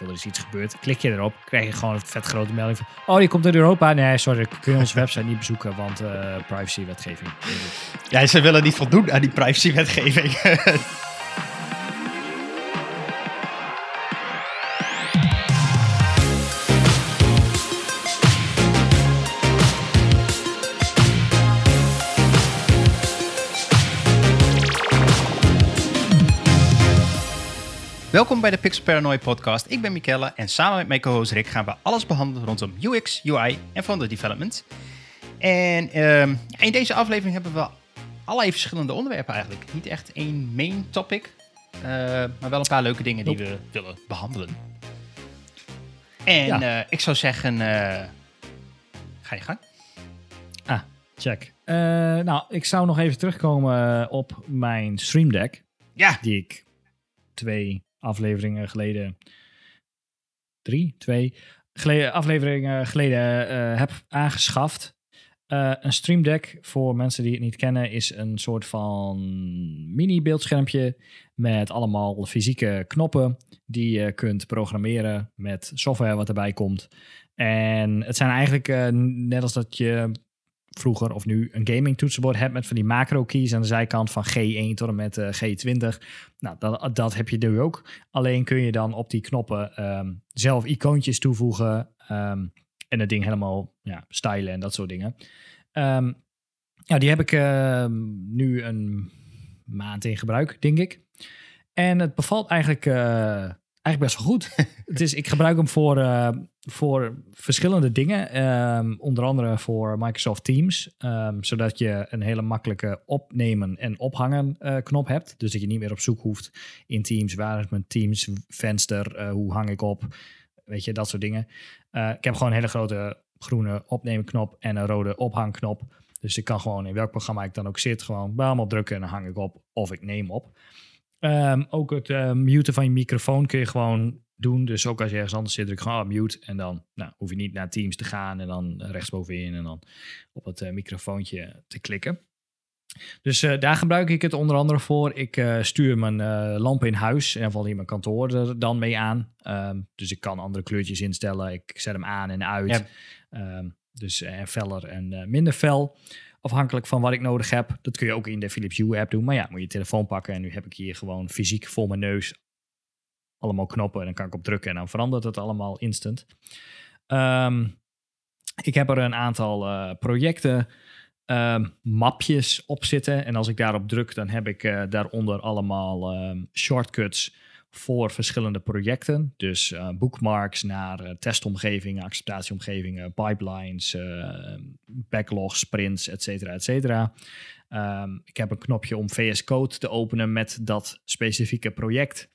er is iets gebeurd. Klik je erop, krijg je gewoon een vet grote melding van... Oh, je komt uit Europa? Nee, sorry, kun je onze website niet bezoeken, want uh, privacy-wetgeving. Ja, ze willen niet voldoen aan die privacy-wetgeving. Welkom bij de Pixel Paranoid podcast. Ik ben Mikelle en samen met mijn co-host Rick gaan we alles behandelen rondom UX, UI en frontend development. En uh, in deze aflevering hebben we allerlei verschillende onderwerpen eigenlijk. Niet echt één main topic, uh, maar wel een paar leuke dingen die we willen behandelen. En ja. uh, ik zou zeggen, uh, ga je gang. Ah, check. nou, ik zou nog even terugkomen op mijn Stream Deck. Ja. Die ik twee afleveringen geleden, drie, twee geleden, afleveringen geleden uh, heb aangeschaft. Uh, een Stream Deck, voor mensen die het niet kennen, is een soort van mini-beeldschermpje met allemaal fysieke knoppen die je kunt programmeren met software wat erbij komt. En het zijn eigenlijk uh, net als dat je vroeger of nu een gaming toetsenbord hebt met van die macro keys aan de zijkant van G1 tot en met uh, G20. Nou, dat, dat heb je nu ook. Alleen kun je dan op die knoppen um, zelf icoontjes toevoegen um, en het ding helemaal ja, stylen en dat soort dingen. Um, ja, die heb ik nu een maand in gebruik, denk ik. En het bevalt eigenlijk, uh, eigenlijk best wel goed. het is, ik gebruik hem voor, uh, voor verschillende dingen. Um, onder andere voor Microsoft Teams. Um, zodat je een hele makkelijke opnemen en ophangen uh, knop hebt. Dus dat je niet meer op zoek hoeft in Teams. Waar is mijn Teams venster? Uh, hoe hang ik op? Weet je, dat soort dingen. Ik heb gewoon een hele grote groene opnemen knop en een rode ophangknop. Dus ik kan gewoon in welk programma ik dan ook zit, gewoon bam op drukken en dan hang ik op of ik neem op. Um, ook het uh, muten van je microfoon kun je gewoon doen. Dus ook als je ergens anders zit, druk gewoon op mute. En dan nou, hoef je niet naar Teams te gaan en dan rechtsbovenin en dan op het uh, microfoontje te klikken. Dus uh, daar gebruik ik het onder andere voor. Ik uh, stuur mijn lamp in huis, en geval hier mijn kantoor er dan mee aan. Um, dus ik kan andere kleurtjes instellen. Ik zet hem aan en uit. Ja. Um, dus en feller en minder fel. Afhankelijk van wat ik nodig heb. Dat kun je ook in de Philips Hue app doen. Maar ja, moet je, telefoon pakken. En nu heb ik hier gewoon fysiek voor mijn neus allemaal knoppen. En dan kan ik op drukken en dan verandert het allemaal instant. Um, ik heb er een aantal uh, projecten, uh, mapjes op zitten. En als ik daarop druk, dan heb ik uh, daaronder allemaal um, shortcuts voor verschillende projecten. Dus uh, bookmarks naar uh, testomgevingen, acceptatieomgevingen, pipelines, uh, backlogs, sprints, et cetera, et cetera. Um, ik heb een knopje om VS Code te openen met dat specifieke project.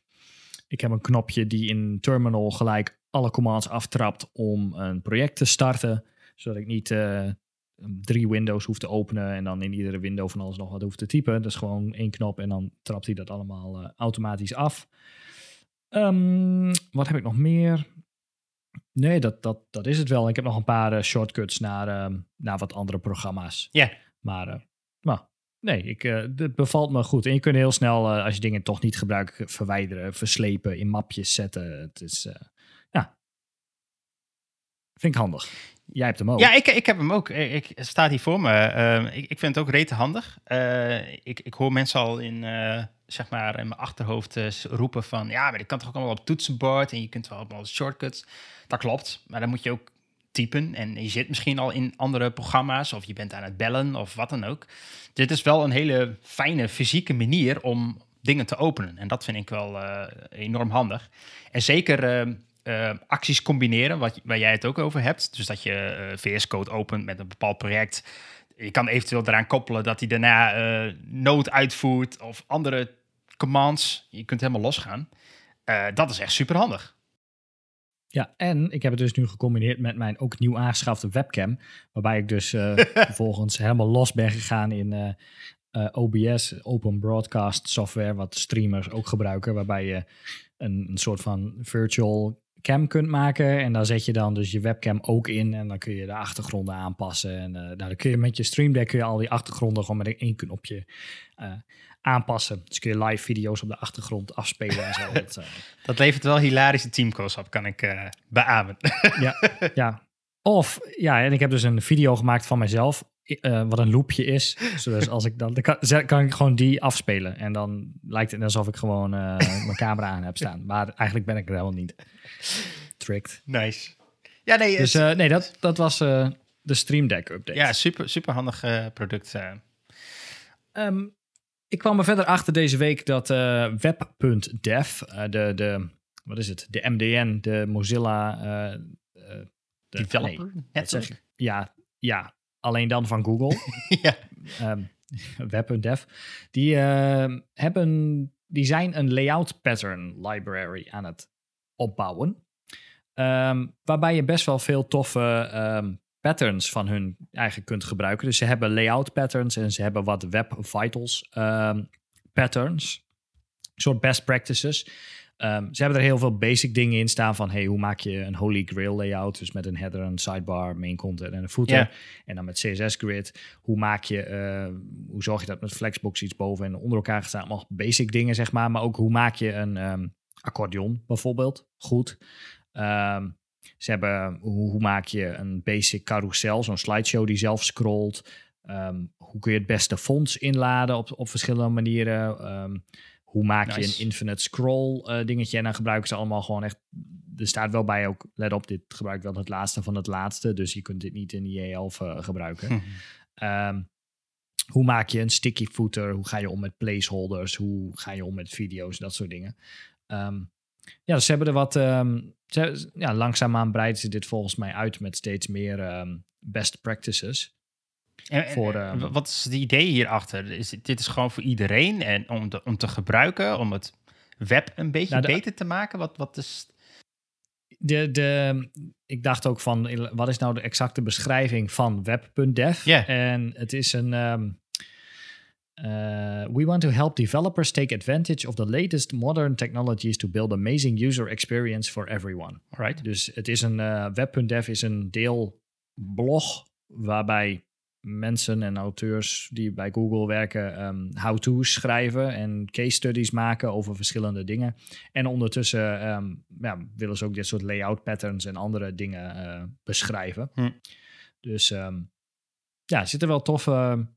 Ik heb een knopje die in Terminal gelijk alle commands aftrapt om een project te starten, zodat ik niet drie windows hoef te openen en dan in iedere window van alles nog wat hoef te typen. Dat is gewoon één knop en dan trapt hij dat allemaal automatisch af. Um, wat heb ik nog meer? Nee, dat, dat, dat is het wel. Ik heb nog een paar uh, shortcuts naar, uh, naar wat andere programma's. Ja. Yeah. Maar, uh, nou, nee, ik, het bevalt me goed. En je kunt heel snel, als je dingen toch niet gebruikt, verwijderen, verslepen, in mapjes zetten. Het is, ja, vind ik handig. Jij hebt hem ook. Ja, ik, ik heb hem ook. Ik, staat hier voor me. Uh, ik, ik vind het ook rete handig. Uh, ik, ik hoor mensen al in, uh, zeg maar in mijn achterhoofd roepen van... ja, maar ik kan toch ook allemaal op toetsenbord en je kunt wel allemaal shortcuts. Dat klopt, maar dan moet je ook typen. En je zit misschien al in andere programma's of je bent aan het bellen of wat dan ook. Dit is wel een hele fijne fysieke manier om dingen te openen. En dat vind ik wel enorm handig. En zeker uh, acties combineren, wat, waar jij het ook over hebt. Dus dat je uh, VS Code opent met een bepaald project. Je kan eventueel eraan koppelen dat hij daarna uh, nood uitvoert of andere commands. Je kunt helemaal losgaan. dat is echt super handig. Ja, en ik heb het dus nu gecombineerd met mijn ook nieuw aangeschafte webcam. Waarbij ik dus vervolgens helemaal los ben gegaan in OBS, Open Broadcast Software, wat streamers ook gebruiken. Waarbij je een, een soort van virtual cam kunt maken. En daar zet je dan dus je webcam ook in. En dan kun je de achtergronden aanpassen. En uh, nou, dan kun je met je Stream Deck kun je al die achtergronden gewoon met één knopje uh, aanpassen. Dus kun je live video's op de achtergrond afspelen en zo. dat, uh, dat levert wel hilarische teamcalls op, kan ik beamen. ja, ja. Of, ja, en ik heb dus een video gemaakt van mezelf, uh, wat een loopje is. Dus als ik dan, dan kan, kan, ik gewoon die afspelen. En dan lijkt het alsof ik gewoon mijn camera aan heb staan. Maar eigenlijk ben ik er helemaal niet. Tricked. Nice. Ja, nee, dus nee, dat, dat was de Stream Deck update. Ja, super, super handig product. Um, ik kwam er verder achter deze week dat web.dev, de, de, wat is het, de MDN, de Mozilla... De, Developer nee, zeg ik, ja, ja, alleen dan van Google. ja. Um, web.dev. Die, ehm, hebben, die zijn een layout pattern library aan het opbouwen. Um, waarbij je best wel veel toffe patterns van hun eigen kunt gebruiken. Dus ze hebben layout patterns en ze hebben wat web vitals patterns. Een soort best practices. Um, ze hebben er heel veel basic dingen in staan van hey, hoe maak je een holy grail layout, dus met een header, een sidebar, main content en een footer. Yeah. En dan met CSS grid. Hoe maak je, uh, hoe zorg je dat met Flexbox iets boven en onder elkaar staan? Allemaal basic dingen zeg maar, maar ook hoe maak je een um, accordeon bijvoorbeeld goed. Um, ze hebben hoe, hoe, maak je een basic carousel, zo'n slideshow die zelf scrolt. Hoe kun je het beste fonts inladen op, op verschillende manieren? Hoe maak nice. je een infinite scroll uh, dingetje? En dan gebruiken ze allemaal gewoon echt. Er staat wel bij ook, let op, dit gebruikt wel het laatste van het laatste. Dus je kunt dit niet in IE11 uh, gebruiken. Hm. Um, hoe maak je een sticky footer? Hoe ga je om met placeholders? Hoe ga je om met video's? Dat soort dingen. Um, ja, dus ze hebben er wat. Um, ze, ja, langzaamaan breiden ze dit volgens mij uit met steeds meer best practices. En, voor, um, wat is het idee hierachter? Is, dit is gewoon voor iedereen en om, de, om te gebruiken, om het web een beetje nou de, beter te maken? Wat, wat is. De, de, ik dacht ook van, wat is nou de exacte beschrijving van web.dev? Yeah. En het is een. Um, uh, we want to help developers take advantage of the latest modern technologies to build amazing user experience for everyone. Right. Dus het is een uh, web.dev is een deel blog waarbij mensen en auteurs die bij Google werken um, how-to's schrijven en case studies maken over verschillende dingen. En ondertussen um, ja, willen ze ook dit soort layout patterns en andere dingen uh, beschrijven. Hm. Dus um, ja, er zitten wel toffe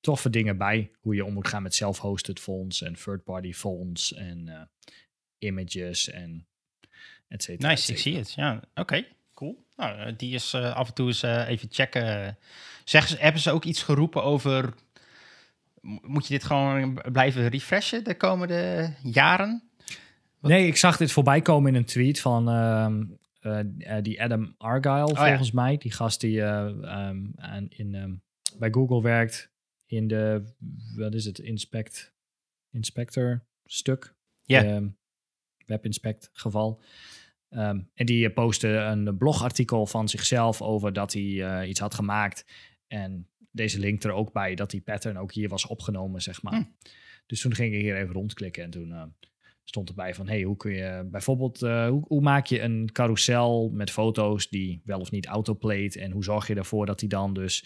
toffe dingen bij. Hoe je om moet gaan met self-hosted fonts en third-party fonts en uh, images en et cetera. Nice, ik zie het. Ja, oké, okay, cool. Nou, die is uh, af en toe eens even checken. Zeggen ze, hebben ze ook iets geroepen over... Moet je dit gewoon blijven refreshen de komende jaren? Wat? Nee, ik zag dit voorbij komen in een tweet van uh, die Adam Argyle, oh, volgens ja. mij. Die gast die um, in, um, bij Google werkt in de, wat is het, inspect, inspector stuk. Ja. Yeah. webinspect geval. Um, en die postte een blogartikel van zichzelf over dat hij uh, iets had gemaakt. En deze link er ook bij dat die pattern ook hier was opgenomen, zeg maar. Hm. Dus toen ging ik hier even rondklikken en toen uh, stond erbij van... hey, hoe kun je bijvoorbeeld... Uh, hoe, hoe, maak je een carousel met foto's die wel of niet autoplate... en hoe zorg je ervoor dat die dan dus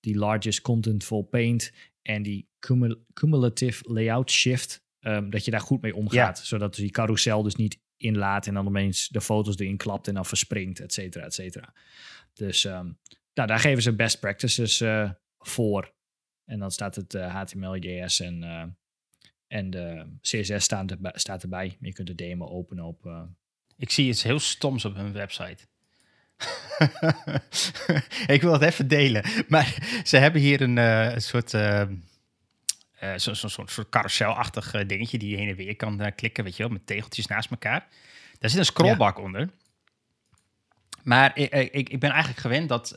die largest contentful paint en die cumul cumulative layout shift, um, dat je daar goed mee omgaat. Ja. Zodat die carousel dus niet inlaat en dan opeens de foto's erin klapt en dan verspringt, et cetera, et cetera. Dus um, nou, daar geven ze best practices uh, voor. En dan staat het uh, HTML, JS en, uh, en de CSS staan er, staat erbij. Je kunt de demo openen op... Ik zie iets heel stoms op hun website. ik wil het even delen. Maar ze hebben hier een, uh, een soort. Uh, uh, Zo'n zo, zo soort carouselachtig dingetje die je heen en weer kan klikken, weet je wel, met tegeltjes naast elkaar. Daar zit een scrollbak ja. onder. Maar ik, ik, ik, ben eigenlijk gewend dat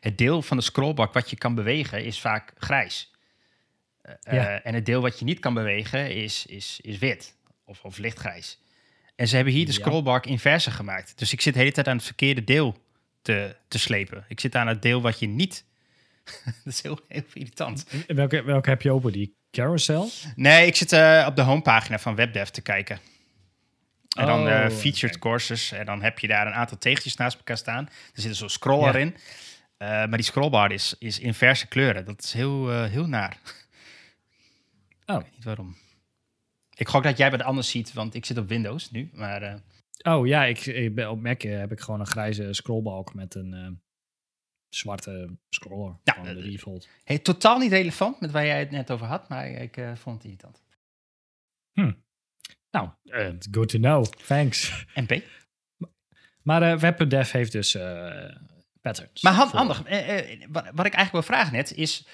het deel van de scrollbak wat je kan bewegen is vaak grijs. ja. En het deel wat je niet kan bewegen is, is, is wit of, of lichtgrijs. En ze hebben hier de scrollbar inverse gemaakt. Dus ik zit de hele tijd aan het verkeerde deel te, te slepen. Ik zit aan het deel wat je niet... dat is heel, heel irritant. Welke, welke heb je open? Die carousel? Nee, ik zit uh, op de homepagina van WebDev te kijken. En dan uh, Oh, featured courses. En dan heb je daar een aantal tegeltjes naast elkaar staan. Er zit zo'n scroller Ja. in. Uh, maar die scrollbar is, is inverse kleuren. Dat is heel, uh, heel naar. Oh. Ik weet niet waarom. Ik gok dat jij wat anders ziet, want ik zit op Windows nu. Maar eh, Oh ja, ik, ik ben, op Mac eh, heb ik gewoon een grijze scrollbalk met een eh, zwarte scroller. Ja, de eh, default. hey, totaal niet relevant met waar jij het net over had, maar ik eh, vond het irritant. Nou, eh, good to know. Thanks. MP. Maar eh web.dev heeft dus eh, patterns. Maar hand- handig. wat, wat ik eigenlijk wil vragen net is...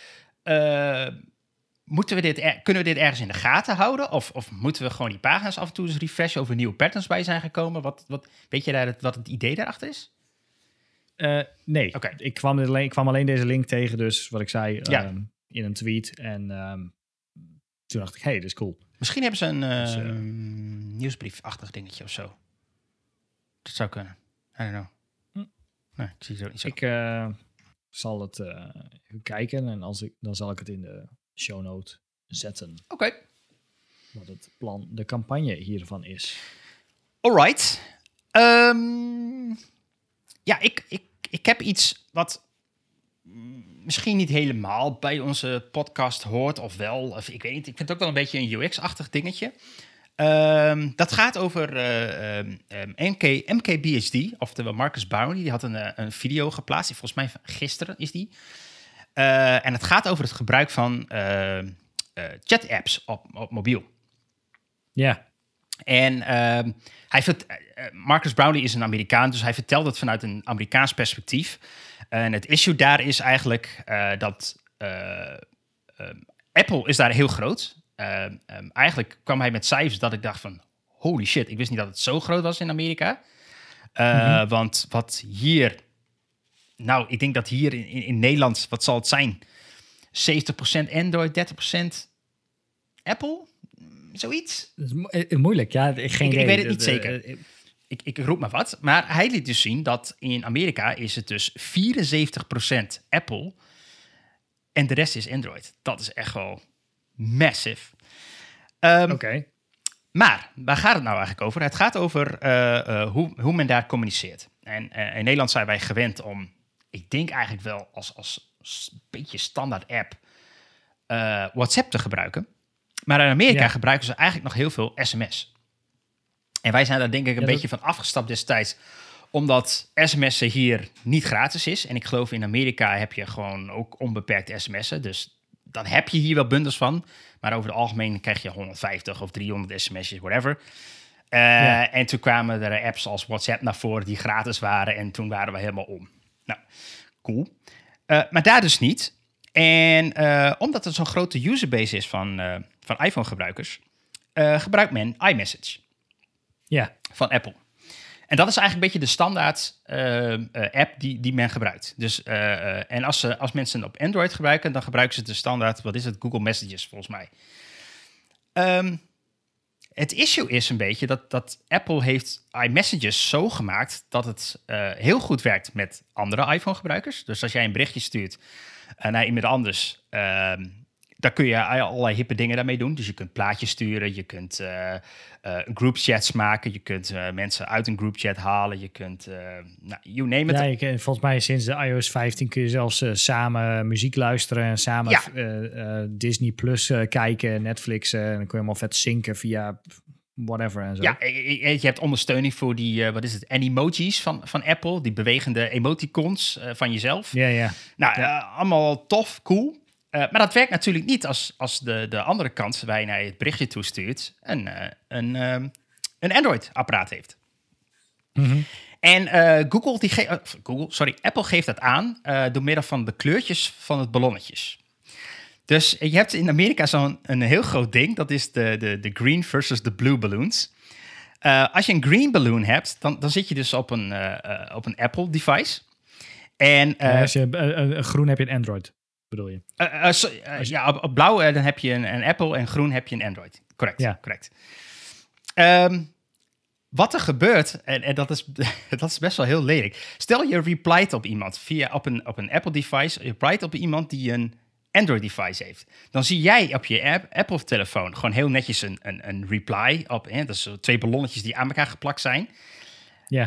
moeten we dit er- kunnen we dit ergens in de gaten houden? Of, of moeten we gewoon die pagina's af en toe eens refreshen... of er nieuwe patterns bij zijn gekomen? Wat, wat, weet je daar het, wat het idee daarachter is? Nee, Oké. ik, kwam alleen, ik kwam alleen deze link tegen, dus wat ik zei, Ja. ehm, in een tweet. En ehm, toen dacht ik, hey, dit is cool. Misschien hebben ze een eh, Dus, eh, nieuwsbriefachtig dingetje of zo. Dat zou kunnen. I don't know. Hm. Nee, ik zie het ook niet zo. Ik eh, zal het eh, even kijken en als ik, dan zal ik het in de show note zetten. Oké. Wat het plan, de campagne hiervan is. Alright. Ehm, ja, ik, ik, ik heb iets wat mm, misschien niet helemaal bij onze podcast hoort, of wel. Of, ik weet niet, ik vind het ook wel een beetje een UX-achtig dingetje. Ehm, dat gaat over eh, ehm, ehm, MK, MKBHD, oftewel Marcus Brownlee. Die had een, eh, een video geplaatst, volgens mij gisteren is die. Eh, en het gaat over het gebruik van eh, chat-apps op, op mobiel. Ja, En ehm, hij vert- Marcus Brownlee is een Amerikaan, dus hij vertelt het vanuit een Amerikaans perspectief. En het issue daar is eigenlijk eh, dat eh, ehm, Apple is daar heel groot. Ehm, eigenlijk kwam hij met cijfers dat ik dacht van, holy shit, ik wist niet dat het zo groot was in Amerika. Eh, Want wat hier, nou, ik denk dat hier in, in, in Nederland, wat zal het zijn? 70% Android, 30% Apple? Zoiets? dat is mo- moeilijk. Ja, ik, geen Ik- ik weet het niet zeker. Ik, ik roep maar wat. Maar hij liet dus zien dat in Amerika is het dus 74% Apple en de rest is Android. Dat is echt wel massive. Ehm, Oké. Maar waar gaat het nou eigenlijk over? Het gaat over eh, eh, hoe, hoe men daar communiceert. En eh, in Nederland zijn wij gewend om, ik denk eigenlijk wel als, als beetje standaard app, WhatsApp te gebruiken. Maar in Amerika Ja. gebruiken ze eigenlijk nog heel veel sms. En wij zijn daar denk ik een Ja, dat- beetje van afgestapt destijds omdat sms'en hier niet gratis is. En ik geloof in Amerika heb je gewoon ook onbeperkt sms'en. Dus dan heb je hier wel bundels van. Maar over het algemeen krijg je 150 of 300 sms'jes, whatever. Eh, Ja. En toen kwamen er apps als WhatsApp naar voren die gratis waren. En toen waren we helemaal om. Nou, cool. Eh, maar daar dus niet. En eh, omdat het zo'n grote userbase is van, van iPhone-gebruikers, gebruikt men iMessage Ja, van Apple. En dat is eigenlijk een beetje de standaard eh, eh, app die, die men gebruikt. Dus, eh, en als, ze, als mensen op Android gebruiken, dan gebruiken ze de standaard, wat is het, Google Messages volgens mij. Ehm, het issue is een beetje dat, dat Apple heeft iMessages zo gemaakt dat het heel goed werkt met andere iPhone-gebruikers. Dus als jij een berichtje stuurt naar iemand anders, ehm, dan kun je allerlei hippe dingen daarmee doen. Dus je kunt plaatjes sturen, je kunt eh eh groupchats maken, je kunt eh, mensen uit een groupchat halen, je kunt, nou, you name it. ja je volgens mij sinds de iOS 15 kun je zelfs samen muziek luisteren en samen Ja. Disney Plus kijken, Netflix. en dan kun je helemaal vet zinken via whatever en zo. Ja, je hebt ondersteuning voor die, wat is het, emojis van, van Apple, die bewegende emoticons van jezelf. ja, ja. Nou, allemaal tof, cool. Eh, maar dat werkt natuurlijk niet als, als de, de andere kant waar je naar het berichtje toestuurt een, eh, een, ehm, een Android-apparaat heeft. Mhm. En eh, Google, die Google, sorry, Apple geeft dat aan door middel van de kleurtjes van het ballonnetjes. Dus je hebt in Amerika zo'n een heel groot ding, dat is de, de, de green versus de blue balloons. Als je een green balloon hebt, dan, dan zit je dus op een, op een Apple device. En Ja, als je groen heb je een Android, bedoel je? eh, eh, so- eh, ja, op, op blauw dan heb je een, een Apple en groen heb je een Android. Correct, Ja. correct. Ehm, wat er gebeurt, en, en dat, is, dat is best wel heel lelijk. Stel je replied op iemand via op een, op een Apple device, je replied op iemand die een Android device heeft. Dan zie jij op je app, Apple telefoon gewoon heel netjes een, een, een reply op. Hè, dat is zo twee ballonnetjes die aan elkaar geplakt zijn.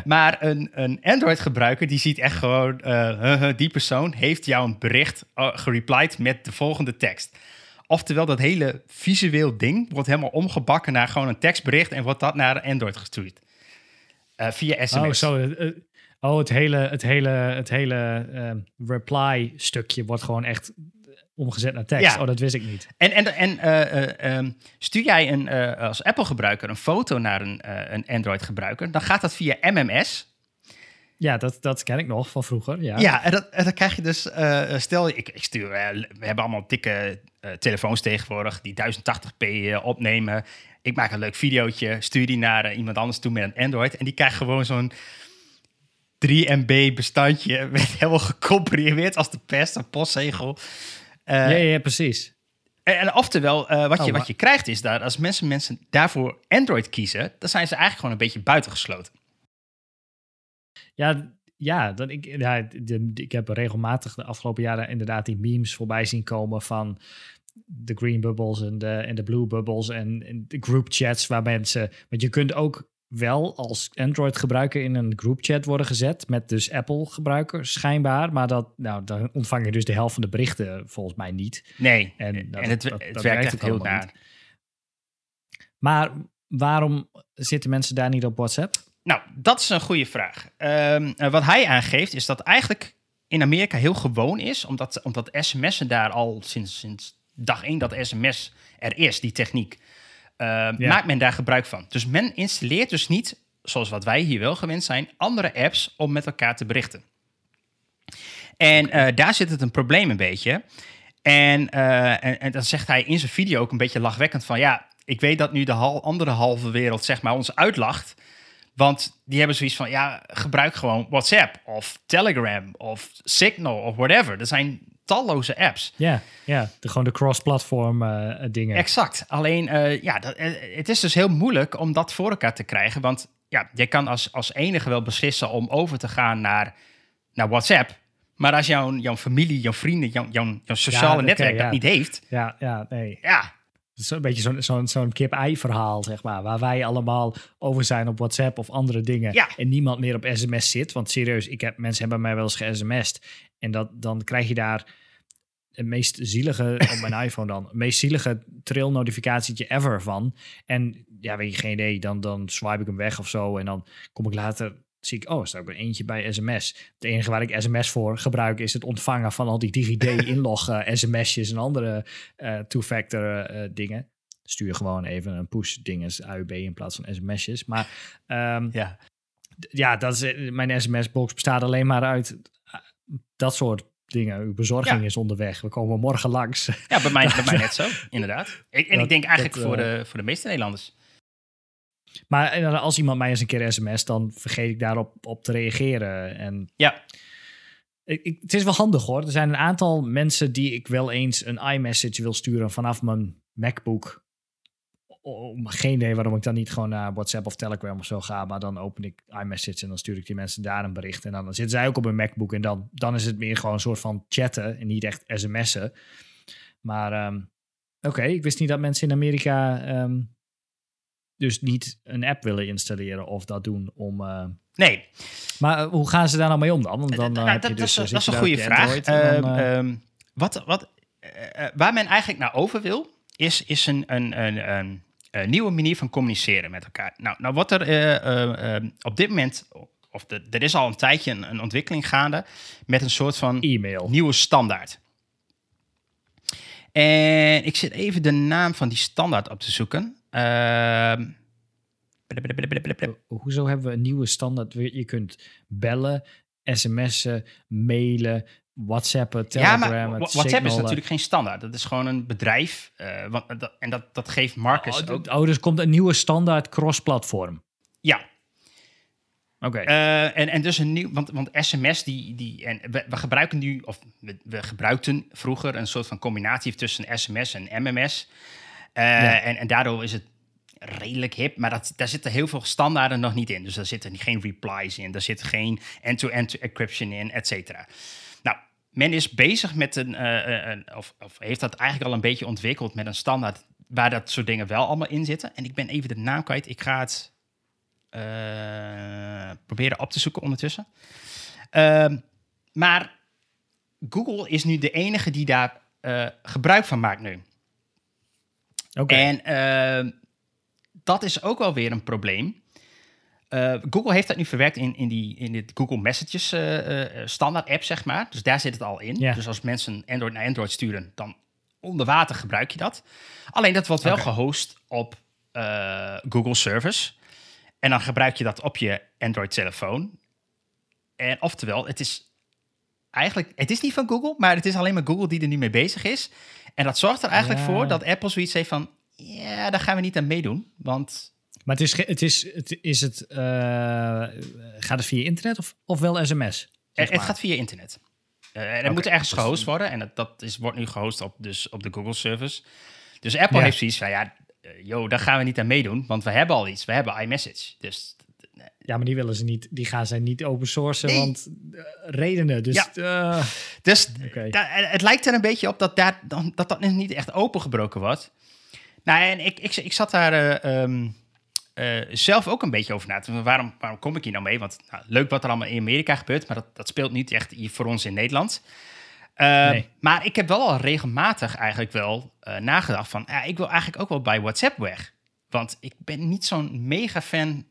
Maar een, een Android-gebruiker die ziet echt gewoon, eh, die persoon heeft jou een bericht uh, gereplied met de volgende tekst. Oftewel, dat hele visueel ding wordt helemaal omgebakken naar gewoon een tekstbericht en wordt dat naar Android gestuurd. Uh, via sms. Oh, zo. Oh, het hele, het hele, het hele uh, reply stukje wordt gewoon echt omgezet naar tekst. Ja. Oh, dat wist ik niet. En, en, en um, stuur jij een, als Apple-gebruiker een foto naar een, een Android-gebruiker, dan gaat dat via MMS. Ja, dat, dat ken ik nog van vroeger. Ja, ja en, dat, en dan krijg je dus, stel, ik, ik stuur, we hebben allemaal dikke telefoons tegenwoordig die 1080p opnemen. Ik maak een leuk videootje, stuur die naar iemand anders toe met een Android en die krijgt gewoon zo'n 3 MB bestandje met helemaal gecomprimeerd als de pest, een postzegel. Uh, ja, ja, precies. En, en oftewel, uh, wat, oh, je, wat je krijgt is dat als mensen, mensen daarvoor Android kiezen, dan zijn ze eigenlijk gewoon een beetje buitengesloten. Ja, ja, dat ik, ja de, ik heb regelmatig de afgelopen jaren inderdaad die memes voorbij zien komen van de green bubbles en de, en de blue bubbles en, en de group chats waar mensen. Want je kunt ook wel als Android-gebruiker in een groupchat worden gezet met dus Apple-gebruikers schijnbaar, maar dat, nou, dan ontvang je dus de helft van de berichten volgens mij niet. Nee, en, dat, en het, het werkt echt heel naar. Maar waarom zitten mensen daar niet op WhatsApp? Nou, dat is een goede vraag. Um, wat hij aangeeft is dat eigenlijk in Amerika heel gewoon is, omdat, omdat sms'en daar al sinds, sinds dag één dat sms er is, die techniek. Uh, Maakt men daar gebruik van. Dus men installeert dus niet, zoals wat wij hier wel gewend zijn, andere apps om met elkaar te berichten. En uh, daar zit het een probleem een beetje. En, uh, en, en, dan zegt hij in zijn video ook een beetje lachwekkend van... ja, ik weet dat nu de hal andere halve wereld zeg maar ons uitlacht... Want die hebben zoiets van, ja, gebruik gewoon WhatsApp of Telegram of Signal of whatever. Er zijn talloze apps. Ja, ja de, gewoon de cross-platform uh, dingen. Exact. Alleen, uh, ja, dat, uh, het is dus heel moeilijk om dat voor elkaar te krijgen. Want ja, je kan als, als enige wel beslissen om over te gaan naar, naar WhatsApp. Maar als jouw, jouw familie, jouw vrienden, jouw, jouw, jouw sociale ja, netwerk dat niet heeft. Ja, ja, nee. Ja. Het is een beetje zo'n zo'n zo'n kip-ei verhaal, zeg maar. Waar wij allemaal over zijn op WhatsApp of andere dingen. Ja. En niemand meer op sms zit. Want serieus, ik heb, mensen hebben mij wel eens ge-sms'd. En dat, dan krijg je daar het meest zielige, op mijn iPhone dan, het meest zielige trail-notificatietje ever van. En ja, weet je, geen idee, dan, dan swipe ik hem weg of zo. En dan kom ik later, zie ik, oh, staat er eentje bij sms. Het enige waar ik sms voor gebruik is het ontvangen van al die DigiD-inlog sms'jes en andere uh, two-factor uh, dingen. Stuur gewoon even een push-dinges AUB in plaats van sms'jes. Maar um, ja. ja, dat is, mijn sms-box bestaat alleen maar uit dat soort dingen. Uw bezorging is onderweg. We komen morgen langs. Ja, bij mij, bij mij net zo, inderdaad. Ik, en ik denk eigenlijk voor, de, voor de meeste Nederlanders. Maar eh, als iemand mij eens een keer sms, dan vergeet ik daarop op te reageren. En ja. Ik, het is wel handig hoor. Er zijn een aantal mensen die ik wel eens een iMessage wil sturen vanaf mijn MacBook om geen idee waarom ik dan niet gewoon naar WhatsApp of Telegram of zo ga. Maar dan open ik iMessage en dan stuur ik die mensen daar een bericht. En dan, zitten zij ook op een MacBook. En dan, dan is het meer gewoon een soort van chatten en niet echt sms'en. Maar ehm, oké, ik wist niet dat mensen in Amerika ehm, dus niet een app willen installeren of dat doen om... Uh... nee. Maar eh, hoe gaan ze daar nou mee om dan? Want dan nou, heb je dus, dat, dat is een goede vraag. Ehm, wat, wat, waar men eigenlijk naar over wil, is, is een, een, een, een uh, nieuwe manier van communiceren met elkaar. Nou, nou wat er uh, uh, op dit moment, of de, er is al een tijdje een, een, ontwikkeling gaande met een soort van e-mail. nieuwe standaard. En ik zit even de naam van die standaard op te zoeken. Ehm, hoezo hebben we een nieuwe standaard? Je kunt bellen, sms'en, mailen, WhatsApp, Telegram. Ja, maar WhatsApp is natuurlijk geen standaard. Dat is gewoon een bedrijf. Uh, want, en dat, dat geeft Marcus oh, ook. Oh, dus komt een nieuwe standaard cross-platform. Ja. Oké. Uh, en, en dus een nieuw, want, want SMS die, die en we, we gebruiken nu, of we, we, gebruikten vroeger een soort van combinatie tussen SMS en MMS. Uh, ja. en, en daardoor is het redelijk hip, maar dat, daar zitten heel veel standaarden nog niet in. Dus daar zitten geen replies in, daar zit geen end-to-end -end encryption in, et cetera men is bezig met een, uh, uh, of, of, heeft dat eigenlijk al een beetje ontwikkeld met een standaard waar dat soort dingen wel allemaal in zitten. En ik ben even de naam kwijt. Ik ga het uh, proberen op te zoeken ondertussen. Ehm, maar Google is nu de enige die daar gebruik van maakt nu. Oké. En eh, dat is ook wel weer een probleem. Eh, Google heeft dat nu verwerkt in, in, die, in dit Google Messages eh, standaard app, zeg maar. Dus daar zit het al in. Ja. Dus als mensen Android naar Android sturen, dan onder water gebruik je dat. Alleen dat wordt wel gehost op Google Service. En dan gebruik je dat op je Android-telefoon. En oftewel, het is eigenlijk, het is niet van Google, maar het is alleen maar Google die er nu mee bezig is. En dat zorgt er eigenlijk Ja. voor dat Apple zoiets heeft van, ja, daar gaan we niet aan meedoen, want Maar het is, het is, het is het, eh, gaat het via internet of, of wel sms? zeg Het, het gaat via internet. Eh, en het moet ergens gehost worden. En dat, dat is, wordt nu gehost op, dus op de Google service. Dus Apple Ja. heeft zoiets van, ja, eh, yo, daar gaan we niet aan meedoen. Want we hebben al iets. We hebben iMessage. Dus Ja, maar die willen ze niet. Die gaan zij niet open sourcen, Nee. want eh, redenen. Dus Ja. eh, Dus da- het lijkt er een beetje op dat daar, dat, dat niet echt opengebroken wordt. Nou, en ik, ik, ik zat daar eh, ehm, eh, zelf ook een beetje over na te denken. Waarom, waarom kom ik hier nou mee? Want nou, leuk wat er allemaal in Amerika gebeurt, maar dat, dat speelt niet echt hier voor ons in Nederland. Eh, Nee. Maar ik heb wel al regelmatig eigenlijk wel eh, nagedacht van... Ja, ik wil eigenlijk ook wel bij WhatsApp weg. Want ik ben niet zo'n mega fan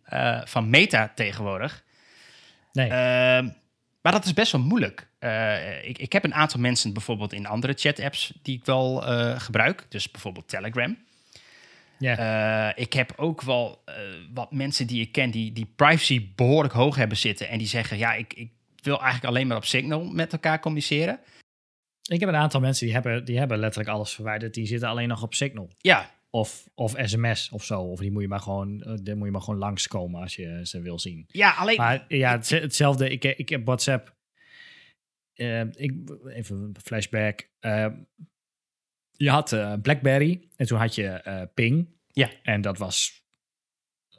van Meta tegenwoordig. nee. Ehm, maar dat is best wel moeilijk. Ik, ik heb een aantal mensen bijvoorbeeld in andere chat-apps die ik wel gebruik. Dus bijvoorbeeld Telegram. Ja. Eh, ik heb ook wel eh, wat mensen die ik ken die, die privacy behoorlijk hoog hebben zitten. En die zeggen, ja, ik, ik wil eigenlijk alleen maar op Signal met elkaar communiceren. ik heb een aantal mensen die hebben, die hebben letterlijk alles verwijderd. Die zitten alleen nog op Signal. Ja, Of, of sms of zo. Of die moet je maar gewoon, eh, die moet je maar gewoon langskomen als je ze wil zien. ja alleen... Maar ja, het- hetzelfde. Ik, ik heb WhatsApp. eh, ik, even een flashback. Je had eh, BlackBerry en toen had je eh, Ping. Ja. En dat was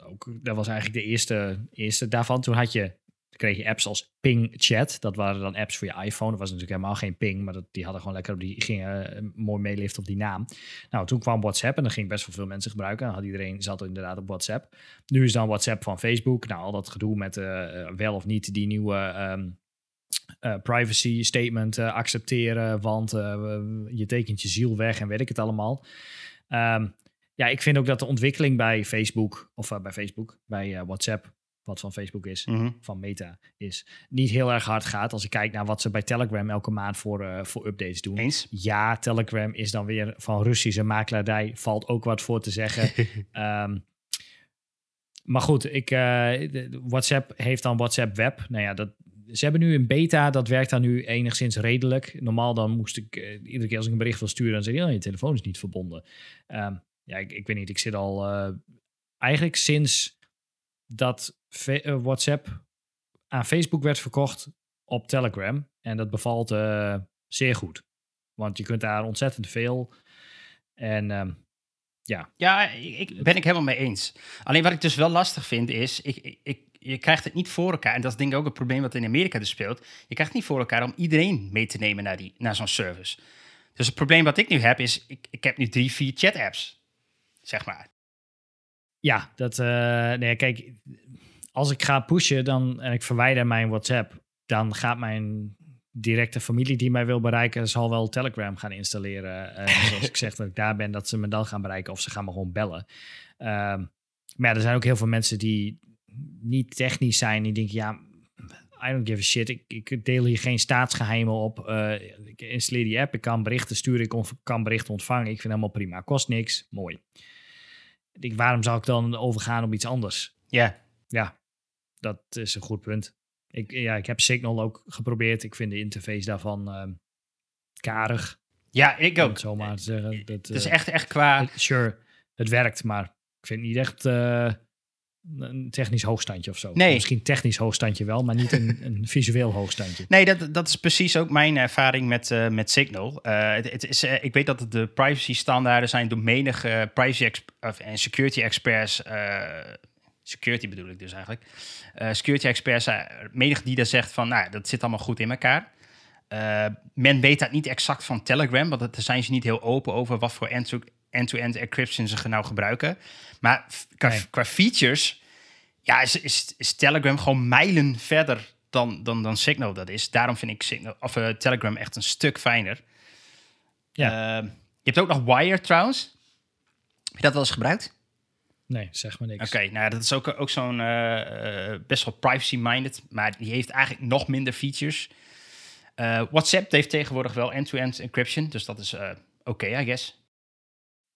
ook, dat was eigenlijk de eerste, eerste daarvan. Toen had je, kreeg je apps als Ping Chat. Dat waren dan apps voor je iPhone. Dat was natuurlijk helemaal geen Ping, maar dat, die hadden gewoon lekker op die gingen eh, mooi meeliften op die naam. Nou, toen kwam WhatsApp en dan ging best wel veel mensen gebruiken. Dan had iedereen zat inderdaad op WhatsApp. Nu is dan WhatsApp van Facebook. Nou, al dat gedoe met wel of niet die nieuwe ehm, eh, privacy statement eh, accepteren, want eh, je tekent je ziel weg en weet ik het allemaal. Ehm, ja, ik vind ook dat de ontwikkeling bij Facebook, of bij Facebook, bij WhatsApp, wat van Facebook is, Mhm. van Meta is, niet heel erg hard gaat. Als ik kijk naar wat ze bij Telegram elke maand voor, voor updates doen. Eens? Ja, Telegram is dan weer van Russische makelaardij. Valt ook wat voor te zeggen. Ehm, maar goed, ik, WhatsApp heeft dan WhatsApp Web. Nou ja, dat, ze hebben nu een beta. Dat werkt dan nu enigszins redelijk. Normaal dan moest ik, eh, iedere keer als ik een bericht wil sturen... dan zeg je, oh, je telefoon is niet verbonden. Ehm, ja, ik, ik weet niet. Ik zit al eh, eigenlijk sinds dat eh, WhatsApp aan Facebook werd verkocht op Telegram. En dat bevalt zeer goed. Want je kunt daar ontzettend veel. En ehm, Ja, ik, ik- ben ik helemaal mee eens. Alleen wat ik dus wel lastig vind is, ik, ik- je krijgt het niet voor elkaar. En dat is denk ik ook het probleem wat in Amerika dus speelt. Je krijgt het niet voor elkaar om iedereen mee te nemen naar, die, naar zo'n service. Dus het probleem wat ik nu heb is, ik, ik heb nu drie, vier chat-apps, zeg maar. ja, dat. eh, nee, kijk, als ik ga pushen dan, en ik verwijder mijn WhatsApp, dan gaat mijn directe familie die mij wil bereiken, zal wel Telegram gaan installeren. En zoals ik zeg dat ik daar ben, dat ze me dan gaan bereiken of ze gaan me gewoon bellen. Ehm, maar ja, er zijn ook heel veel mensen die niet technisch zijn. Die denken, ja, I don't give a shit. Ik, ik deel hier geen staatsgeheimen op. Eh, ik installeer die app. Ik kan berichten sturen. Ik kan berichten ontvangen. Ik vind het helemaal prima. Kost niks. Mooi. Ik denk, waarom zou ik dan overgaan op iets anders? Ja, Ja, dat is een goed punt. Ik, ja, ik heb Signal ook geprobeerd. Ik vind de interface daarvan ehm, karig. ja ik Om ook. het zo maar te zeggen. Dat, Het is eh, echt, echt qua... Sure, het werkt, maar ik vind het niet echt eh, een technisch hoogstandje of zo. Nee. Misschien technisch hoogstandje wel, maar niet een, een visueel hoogstandje. Nee, dat, dat is precies ook mijn ervaring met, eh, met Signal. Eh, het, het is, eh, ik weet dat de privacy standaarden zijn door menige privacy en security experts. security bedoel ik dus eigenlijk. Security experts, menig die daar zegt van, nou, dat zit allemaal goed in elkaar. Men weet dat niet exact van Telegram, want daar zijn ze niet heel open over wat voor end-to-end encryption ze nou gebruiken. Maar qua, Nee. qua features, ja, is, is, is Telegram gewoon mijlen verder dan, dan, dan Signal dat is. Daarom vind ik Signal, of, eh, Telegram echt een stuk fijner. Ja. Eh, je hebt ook nog Wire trouwens. je dat wel eens gebruikt? Nee, zeg maar niks. Oké, nou dat is ook, ook zo'n eh, eh, best wel privacy-minded, maar die heeft eigenlijk nog minder features. WhatsApp heeft tegenwoordig wel end-to-end encryption, dus dat is oké, I guess.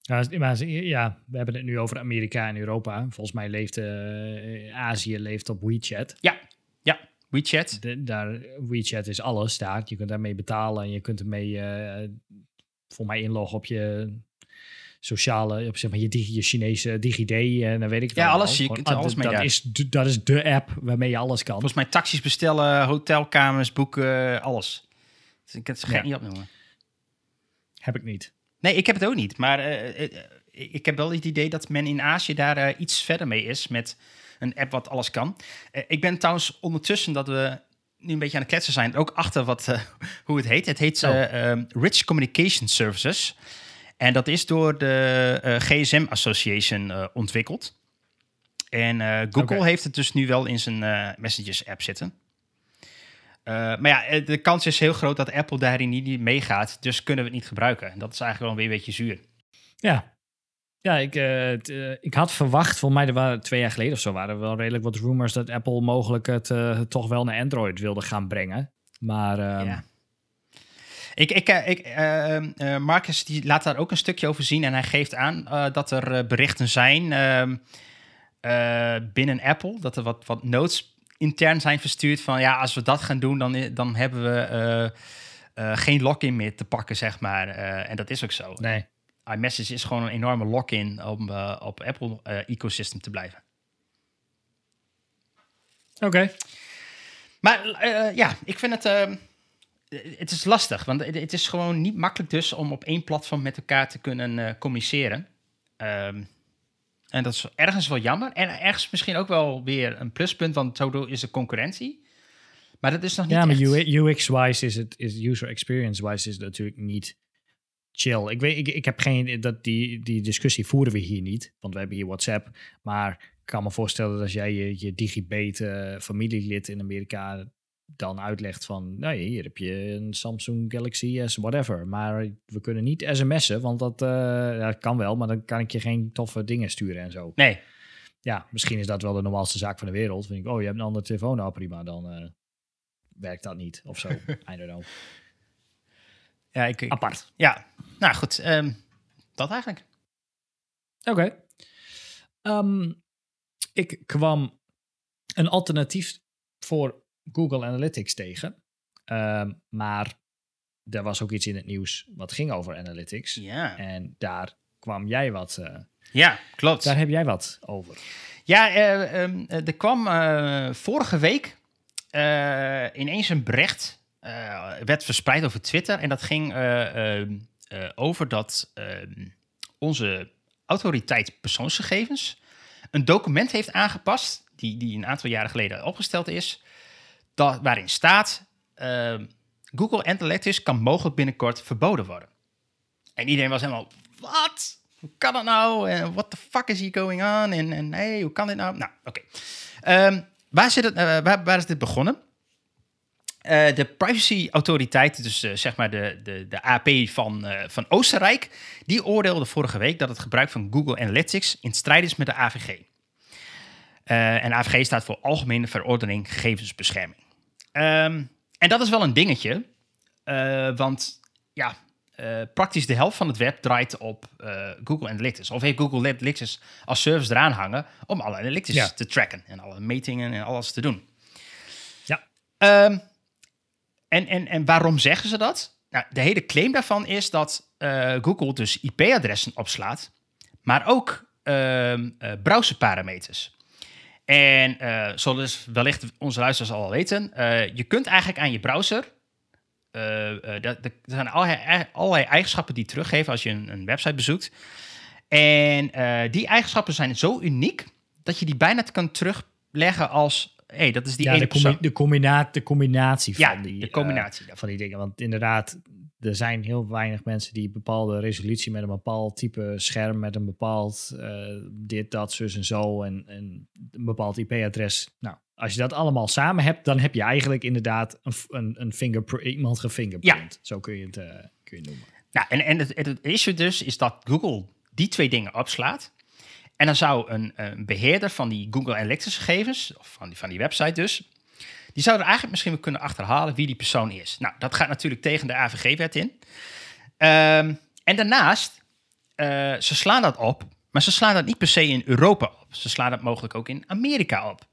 Ja, ja, we hebben het nu over Amerika en Europa. Volgens mij leeft eh, Azië leeft op WeChat. Ja, ja, WeChat. De, daar, WeChat is alles daar. Je kunt daarmee betalen en je kunt ermee eh voor mij inloggen op je sociale, op zeg maar je, digi, je Chinese DigiD en dan weet ik het Ja, alles. Je kunt er ah, alles mee dat is, dat is de app waarmee je alles kan. Volgens mij taxis bestellen, hotelkamers boeken, alles. Dus ik kan het Ja. niet opnoemen. Heb ik niet. Nee, ik heb het ook niet. Maar eh, eh, ik heb wel het idee dat men in Azië daar eh, iets verder mee is met een app wat alles kan. Eh, ik ben trouwens ondertussen dat we nu een beetje aan het kletsen zijn, ook achter wat, eh, hoe het heet. Het heet Oh. eh, ehm, Rich Communication Services. En dat is door de eh, GSM Association eh, ontwikkeld. En eh, Google heeft het dus nu wel in zijn eh, Messages app zitten. Eh, maar ja, eh, de kans is heel groot dat Apple daarin niet meegaat. Dus kunnen we het niet gebruiken. En dat is eigenlijk wel weer een beetje zuur. Ja. Ja, ik, eh, ik had verwacht, volgens mij er waren twee jaar geleden of zo, waren er wel redelijk wat rumors dat Apple mogelijk het toch wel naar Android wilde gaan brengen. Maar ehm, Ja. Ik, ik, ik, eh, eh, Marcus die laat daar ook een stukje over zien. En hij geeft aan dat er berichten zijn ehm, eh, binnen Apple. Dat er wat, wat notes intern zijn verstuurd. Van ja, als we dat gaan doen, dan, dan hebben we eh, eh, geen login meer te pakken, zeg maar. Eh, en dat is ook zo. nee. iMessage is gewoon een enorme lock-in om op Apple-ecosysteem te blijven. Oké. Maar ja, ik vind het. het is lastig, want het, is gewoon niet makkelijk dus om op één platform met elkaar te kunnen communiceren. Ehm, en dat is ergens wel jammer. En ergens misschien ook wel weer een pluspunt, want zo is de concurrentie. Maar dat is nog niet Ja, maar echt... UX-wise is het, is user experience-wise is het natuurlijk niet chill. Ik weet, ik, ik heb geen, dat die, die discussie voeren we hier niet, want we hebben hier WhatsApp. Maar ik kan me voorstellen dat als jij je, je digibet eh, familielid in Amerika dan uitlegt van, nou hier heb je een Samsung Galaxy S, whatever. Maar we kunnen niet sms'en, want dat, eh, ja, kan wel, maar dan kan ik je geen toffe dingen sturen en zo. Nee, Ja, misschien is dat wel de normaalste zaak van de wereld. Vind ik, oh, je hebt een andere telefoon, nou prima, dan eh, werkt dat niet of zo. I don't know. ja, ik, ik- Apart. ja. nou goed, ehm, dat eigenlijk. Oké. Ehm, ik kwam een alternatief voor Google Analytics tegen. Ehm, maar er was ook iets in het nieuws wat ging over Analytics. Ja, En daar kwam jij wat. eh, ja klopt. daar heb jij wat over. Ja, eh, ehm, eh, er kwam vorige week ineens een bericht, werd verspreid over Twitter. En dat ging eh, ehm, eh, over dat onze autoriteit persoonsgegevens een document heeft aangepast, die, die een aantal jaren geleden opgesteld is, dat, waarin staat, ehm, Google Analytics kan mogelijk binnenkort verboden worden. En iedereen was helemaal, wat? Hoe kan dat nou? En what the fuck is here going on? En, en hoe kan dit nou? Nou, oké. Ehm, waar, zit eh, waar, is dit begonnen? Eh, de privacyautoriteit, dus eh, zeg maar de, de, de AP van, van Oostenrijk, die oordeelde vorige week dat het gebruik van Google Analytics in strijd is met de AVG. En AVG staat voor Algemene Verordening Gegevensbescherming. Ehm, en dat is wel een dingetje, eh, want ja, eh, praktisch de helft van het web draait op eh, Google Analytics. Of heeft Google Analytics als service eraan hangen om alle analytics Ja. te tracken en alle metingen en alles te doen. Ja. Ehm, en, en, en waarom zeggen ze dat? Nou, de hele claim daarvan is dat Google dus IP-adressen opslaat, maar ook ehm eh, browserparameters. En eh zoals wellicht onze luisteraars al weten, eh, je kunt eigenlijk aan je browser eh, er zijn allerlei, allerlei eigenschappen die teruggeven als je een, een website bezoekt. En die eigenschappen zijn zo uniek dat je die bijna kan terugleggen als: hé, hey, dat is die ja, ene de, combi- persoon. de, combina- de combinatie Ja, van die, de combinatie van die dingen. Want inderdaad, er zijn heel weinig mensen die een bepaalde resolutie met een bepaald type scherm, met een bepaald eh, dit, dat, zus en zo en, en een bepaald IP-adres. Nou, als je dat allemaal samen hebt, dan heb je eigenlijk inderdaad een, een, een fingerprint, iemand gefingerprint. Zo kun je het, eh, kun je het noemen. Nou, en, en het, het issue dus is dat Google die twee dingen opslaat. En dan zou een, een beheerder van die Google Analytics gegevens, of van die, van die website dus, die zou er eigenlijk misschien wel kunnen achterhalen wie die persoon is. Nou, dat gaat natuurlijk tegen de AVG-wet in. Ehm, en daarnaast, uh, ze slaan dat op, maar ze slaan dat niet per se in Europa op. Ze slaan dat mogelijk ook in Amerika op.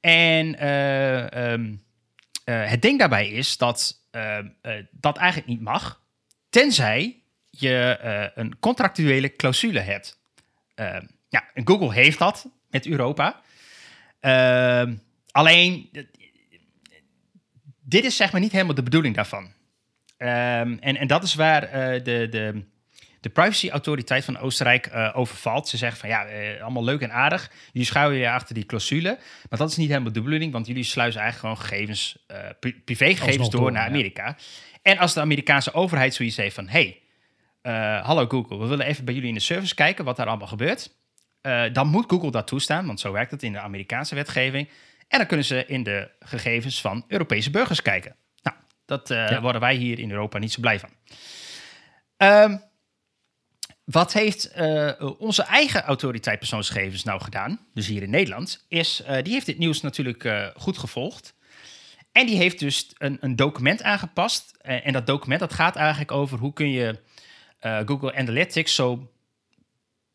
En uh, um, uh, het ding daarbij is dat dat eigenlijk niet mag, tenzij je een contractuele clausule hebt. Ehm, ja, en Google heeft dat met Europa. Ehm, alleen, dit is zeg maar niet helemaal de bedoeling daarvan. Um, en, en dat is waar uh, de, de, de privacyautoriteit van Oostenrijk uh, over valt. Ze zeggen van ja, uh, allemaal leuk en aardig. Jullie schuilen je achter die clausule. Maar dat is niet helemaal de bedoeling, want jullie sluizen eigenlijk gewoon gegevens, privégegevens door, door naar Amerika. Ja. En als de Amerikaanse overheid zoiets heeft van hey, hallo Google, we willen even bij jullie in de service kijken wat daar allemaal gebeurt. dan moet Google dat toestaan, want zo werkt het in de Amerikaanse wetgeving. En dan kunnen ze in de gegevens van Europese burgers kijken. Nou, dat uh, ja. worden wij hier in Europa niet zo blij van. Um, wat heeft uh, onze eigen autoriteit persoonsgegevens nou gedaan, dus hier in Nederland, is uh, die heeft dit nieuws natuurlijk goed gevolgd. En die heeft dus een, een document aangepast. en dat document dat gaat eigenlijk over hoe kun je Google Analytics zo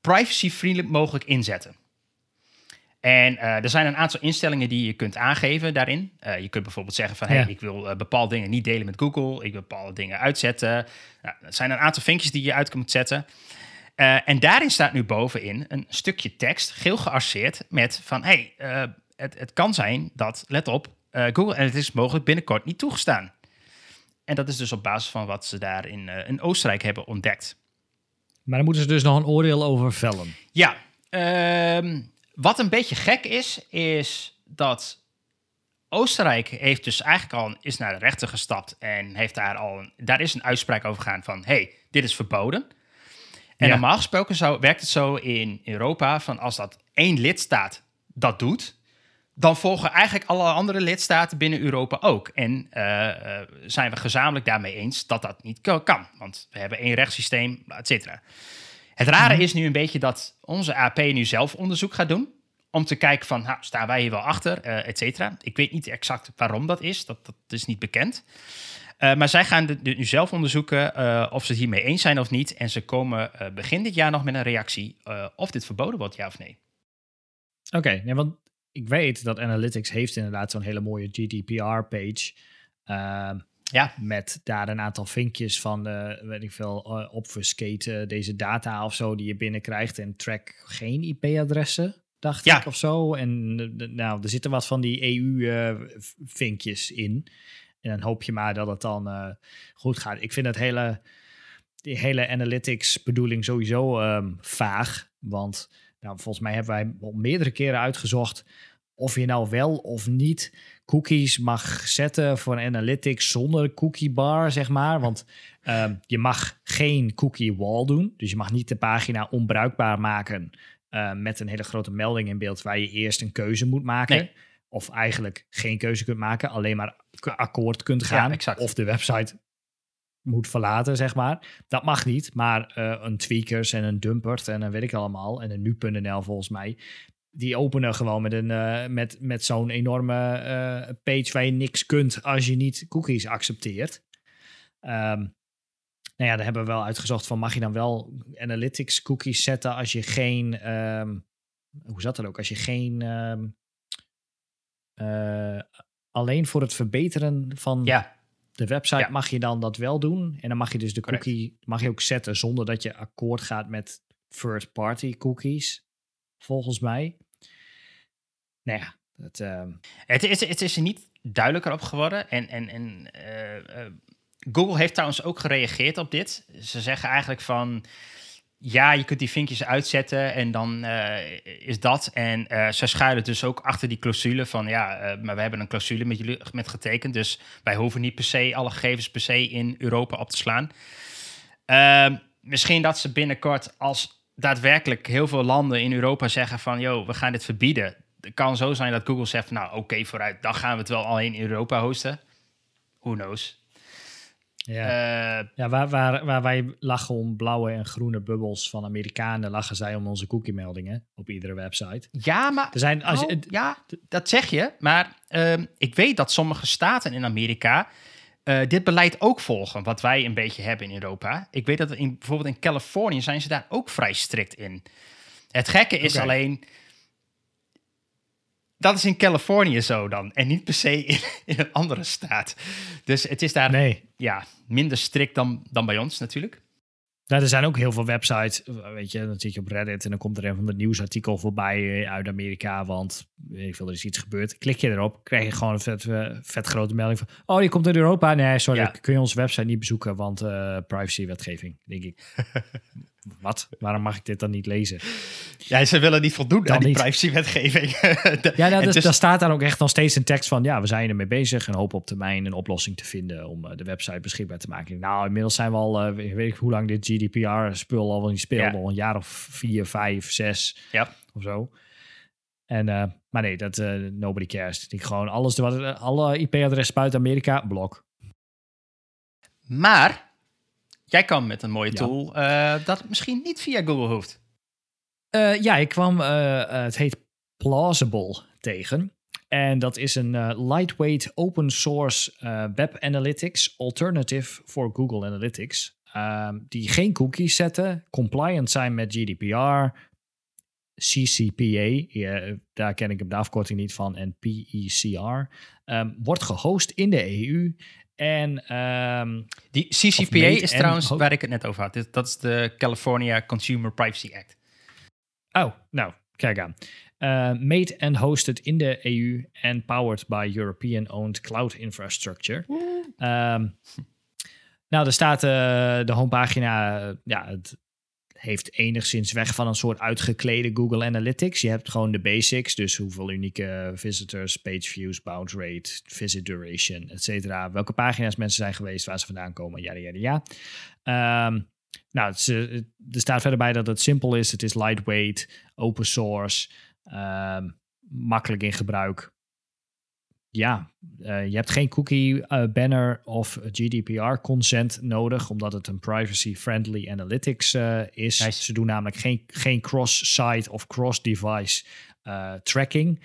privacyvriendelijk mogelijk inzetten. En uh, er zijn een aantal instellingen die je kunt aangeven daarin. Uh, je kunt bijvoorbeeld zeggen van, hey, ik wil uh, bepaalde dingen niet delen met Google. Ik wil bepaalde dingen uitzetten. Nou, er zijn een aantal vinkjes die je uit kunt zetten. en daarin staat nu bovenin een stukje tekst, geel gearseerd, met van, hey, het, het, kan zijn dat, let op, Google Analytics mogelijk binnenkort niet toegestaan. En dat is dus op basis van wat ze daar in, in Oostenrijk hebben ontdekt. Maar dan moeten ze dus nog een oordeel over vellen. Ja, ehm wat een beetje gek is, is dat Oostenrijk heeft dus eigenlijk al is naar de rechter gestapt en heeft daar al een, daar is een uitspraak over gegaan van hey, dit is verboden. En ja. normaal gesproken zou, werkt het zo in Europa van als dat één lidstaat dat doet, dan volgen eigenlijk alle andere lidstaten binnen Europa ook. En uh, uh, zijn we gezamenlijk daarmee eens dat dat niet kan, want we hebben één rechtssysteem, et cetera. Het rare mhm. is nu een beetje dat onze AP nu zelf onderzoek gaat doen. Om te kijken van, nou, staan wij hier wel achter, uh, et cetera. Ik weet niet exact waarom dat is. Dat, dat is niet bekend. Uh, maar zij gaan dit nu zelf onderzoeken uh, of ze het hiermee eens zijn of niet. En ze komen uh, begin dit jaar nog met een reactie of dit verboden wordt, ja of nee. Oké, okay, want ik weet dat Analytics heeft inderdaad zo'n hele mooie GDPR-page. Ehm, ja. Met daar een aantal vinkjes van, uh, weet ik veel, uh, obfuscate deze data of zo die je binnenkrijgt en track geen IP-adressen, dacht ja. ik of zo. En nou, er zitten wat van die EU-vinkjes in. En dan hoop je maar dat het dan goed gaat. Ik vind het hele, die hele analytics-bedoeling sowieso um, vaag. Want nou, volgens mij hebben wij al meerdere keren uitgezocht of je nou wel of niet cookies mag zetten voor analytics zonder cookie bar, zeg maar. Want um, je mag geen cookie wall doen. Dus je mag niet de pagina onbruikbaar maken uh, met een hele grote melding in beeld waar je eerst een keuze moet maken. Nee. Of eigenlijk geen keuze kunt maken, alleen maar akkoord kunt gaan. Ja, of de website moet verlaten, zeg maar. Dat mag niet, maar uh, een tweakers en een dumpert en dan weet ik allemaal. En een nu.nl volgens mij die openen gewoon met, een, uh, met, met zo'n enorme uh, page waar je niks kunt als je niet cookies accepteert. Um, nou ja, daar hebben we wel uitgezocht van mag je dan wel analytics cookies zetten als je geen, um, hoe zat dat ook, als je geen, um, uh, alleen voor het verbeteren van ja. de website ja. mag je dan dat wel doen. En dan mag je dus de Correct. cookie, mag je ook zetten zonder dat je akkoord gaat met third party cookies, volgens mij nou ja, het, uh... het, is, het is er niet duidelijker op geworden. En, en, en uh, uh, Google heeft trouwens ook gereageerd op dit. Ze zeggen eigenlijk van ja, je kunt die vinkjes uitzetten en dan uh, is dat. En ze schuilen dus ook achter die clausule van ja, maar we hebben een clausule met jullie met getekend, dus wij hoeven niet per se alle gegevens per se in Europa op te slaan. Ehm, misschien dat ze binnenkort als daadwerkelijk heel veel landen in Europa zeggen van joh, we gaan dit verbieden, het kan zo zijn dat Google zegt, nou oké, okay, vooruit, dan gaan we het wel alleen in Europa hosten. Who knows? Ja, Eh, ja waar, waar, waar wij lachen om blauwe en groene bubbels van Amerikanen, lachen zij om onze cookie-meldingen op iedere website. ja, maar Er zijn, als je, Nou, ja, dat zeg je. Maar ehm, ik weet dat sommige staten in Amerika eh, dit beleid ook volgen, wat wij een beetje hebben in Europa. Ik weet dat in, bijvoorbeeld in Californië zijn ze daar ook vrij strikt in. Het gekke is alleen, dat is in Californië zo dan, en niet per se in, in een andere staat. Dus het is daar nee, ja, minder strikt dan, dan bij ons natuurlijk. Nou, er zijn ook heel veel websites, weet je, dan zit je op Reddit en dan komt er een van de nieuwsartikel voorbij eh, uit Amerika, want weet ik veel, er is iets gebeurd. Klik je erop, krijg je gewoon een vet, eh, vet grote melding van, oh, je komt uit Europa. Nee, sorry, Ja. kun je onze website niet bezoeken, want eh privacywetgeving, denk ik. Wat? Waarom mag ik dit dan niet lezen? Ja, ze willen niet voldoen Dan aan die privacywetgeving. Ja, nou, dus, dus- daar staat dan ook echt nog steeds een tekst van, ja, we zijn ermee bezig en hopen op termijn een oplossing te vinden om eh, de website beschikbaar te maken. Nou, inmiddels zijn we al, eh, weet ik hoe lang dit GDPR-spul al niet speelt, Ja. al een jaar of vier, vijf, zes Ja. of zo. En, eh, maar nee, dat nobody cares. Ik gewoon alles, wat, alle IP-adressen buiten Amerika, blok. Maar jij kan met een mooie Ja. tool eh, dat misschien niet via Google hoeft. Eh, ja, ik kwam, eh, het heet Plausible tegen. En dat is een lightweight open source web analytics alternative voor Google Analytics. Ehm, die geen cookies zetten, compliant zijn met GDPR, CCPA, ja, daar ken ik de afkorting niet van, en PECR. Ehm, wordt gehost in de EU. En ehm, Die CCPA is en trouwens waar ik het net over had. Dat is de California Consumer Privacy Act. Oh, nou, kijk aan. Uh, made and hosted in de EU and powered by European-owned cloud infrastructure. Ehm, nou, er staat eh, de homepagina, eh, ja, het heeft enigszins weg van een soort uitgeklede Google Analytics. Je hebt gewoon de basics, dus hoeveel unieke visitors, page views, bounce rate, visit duration, et cetera. Welke pagina's mensen zijn geweest, waar ze vandaan komen, ja, ja, ja. Nou, het er staat verder bij dat het simpel is. Het is lightweight, open source, ehm, makkelijk in gebruik. Ja, eh, je hebt geen cookie eh, banner of GDPR consent nodig, omdat het een privacy-friendly analytics eh, is. Nice. Ze doen namelijk geen, geen cross-site of cross-device tracking.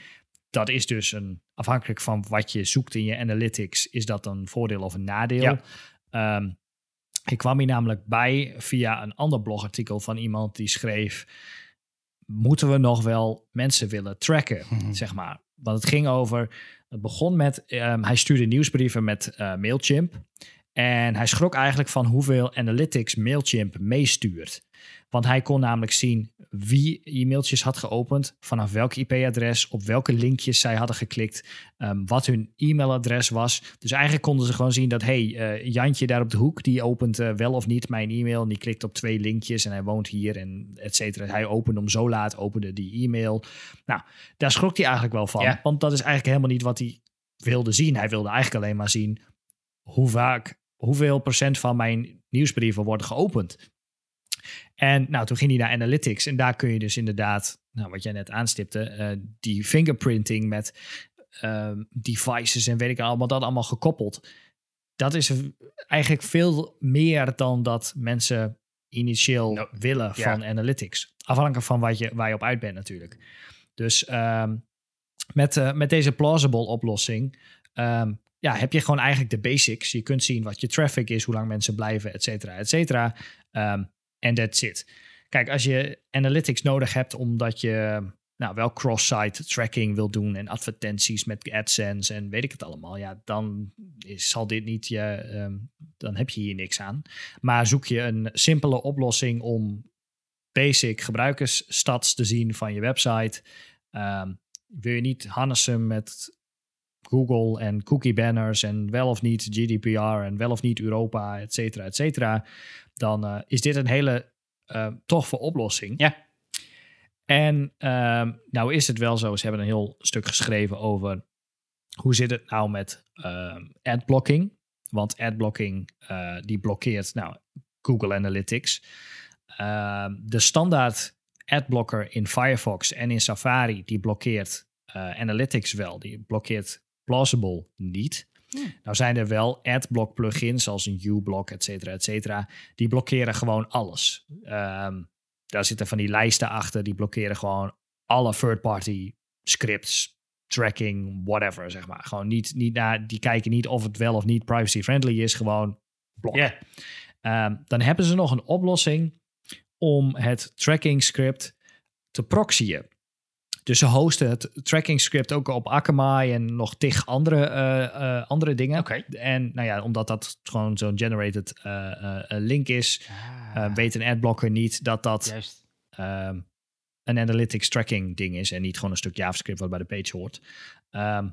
Dat is dus een, afhankelijk van wat je zoekt in je analytics, is dat een voordeel of een nadeel. Ja. Ehm, ik kwam hier namelijk bij via een ander blogartikel van iemand die schreef: Moeten we nog wel mensen willen tracken? Zeg maar. Want het ging over. Het begon met. ehm, hij stuurde nieuwsbrieven met eh, Mailchimp. En hij schrok eigenlijk van hoeveel analytics Mailchimp meestuurt. Want hij kon namelijk zien wie e-mailtjes had geopend, vanaf welk IP-adres, op welke linkjes zij hadden geklikt, ehm, wat hun e-mailadres was. Dus eigenlijk konden ze gewoon zien dat, hey, eh, Jantje daar op de hoek, die opent eh, wel of niet mijn e-mail. En die klikt op twee linkjes en hij woont hier en et cetera. Hij opende om zo laat, opende die e-mail. Nou, daar schrok hij eigenlijk wel van. Ja. Want dat is eigenlijk helemaal niet wat hij wilde zien. Hij wilde eigenlijk alleen maar zien hoe vaak, hoeveel procent van mijn nieuwsbrieven worden geopend. En nou, toen ging hij naar Analytics. En daar kun je dus inderdaad, nou, wat jij net aanstipte, eh, die fingerprinting met ehm, devices en weet ik allemaal, dat allemaal gekoppeld. Dat is eigenlijk veel meer dan dat mensen initieel Nou, willen van Analytics. Afhankelijk van wat je, waar je op uit bent natuurlijk. Dus ehm, met, eh, met deze plausible oplossing ehm, ja, heb je gewoon eigenlijk de basics. Je kunt zien wat je traffic is, hoe lang mensen blijven, et cetera, et cetera. En that's it. Kijk, als je analytics nodig hebt omdat je nou, wel cross-site tracking wil doen en advertenties met AdSense en weet ik het allemaal, ja, dan zal dit niet je, ehm, dan heb je hier niks aan. Maar zoek je een simpele oplossing om basic gebruikersstats te zien van je website, ehm, wil je niet harnessen met Google en cookie banners en wel of niet GDPR en wel of niet Europa, et cetera, et cetera, dan eh, is dit een hele eh, toffe oplossing. Ja. En ehm, nou is het wel zo, ze hebben een heel stuk geschreven over hoe zit het nou met ehm adblocking. Want adblocking eh, die blokkeert nou, Google Analytics. Ehm, de standaard adblocker in Firefox en in Safari die blokkeert Analytics wel. Die blokkeert Plausible niet. Nou zijn er wel adblock plugins zoals een uBlock, et cetera, et cetera. Die blokkeren gewoon alles. Ehm, daar zitten van die lijsten achter, die blokkeren gewoon alle third-party scripts, tracking, whatever, zeg maar. Gewoon niet, niet naar, die kijken niet of het wel of niet privacy-friendly is, gewoon blok. Ja. Ehm, dan hebben ze nog een oplossing om het tracking script te proxyen. Dus ze hosten het tracking script ook op Akamai en nog tig andere, eh, eh, andere dingen. En nou ja, omdat dat gewoon zo'n generated eh, link is, Ah, weet een adblocker niet dat dat ehm, een analytics tracking ding is en niet gewoon een stuk JavaScript wat bij de page hoort. Ehm,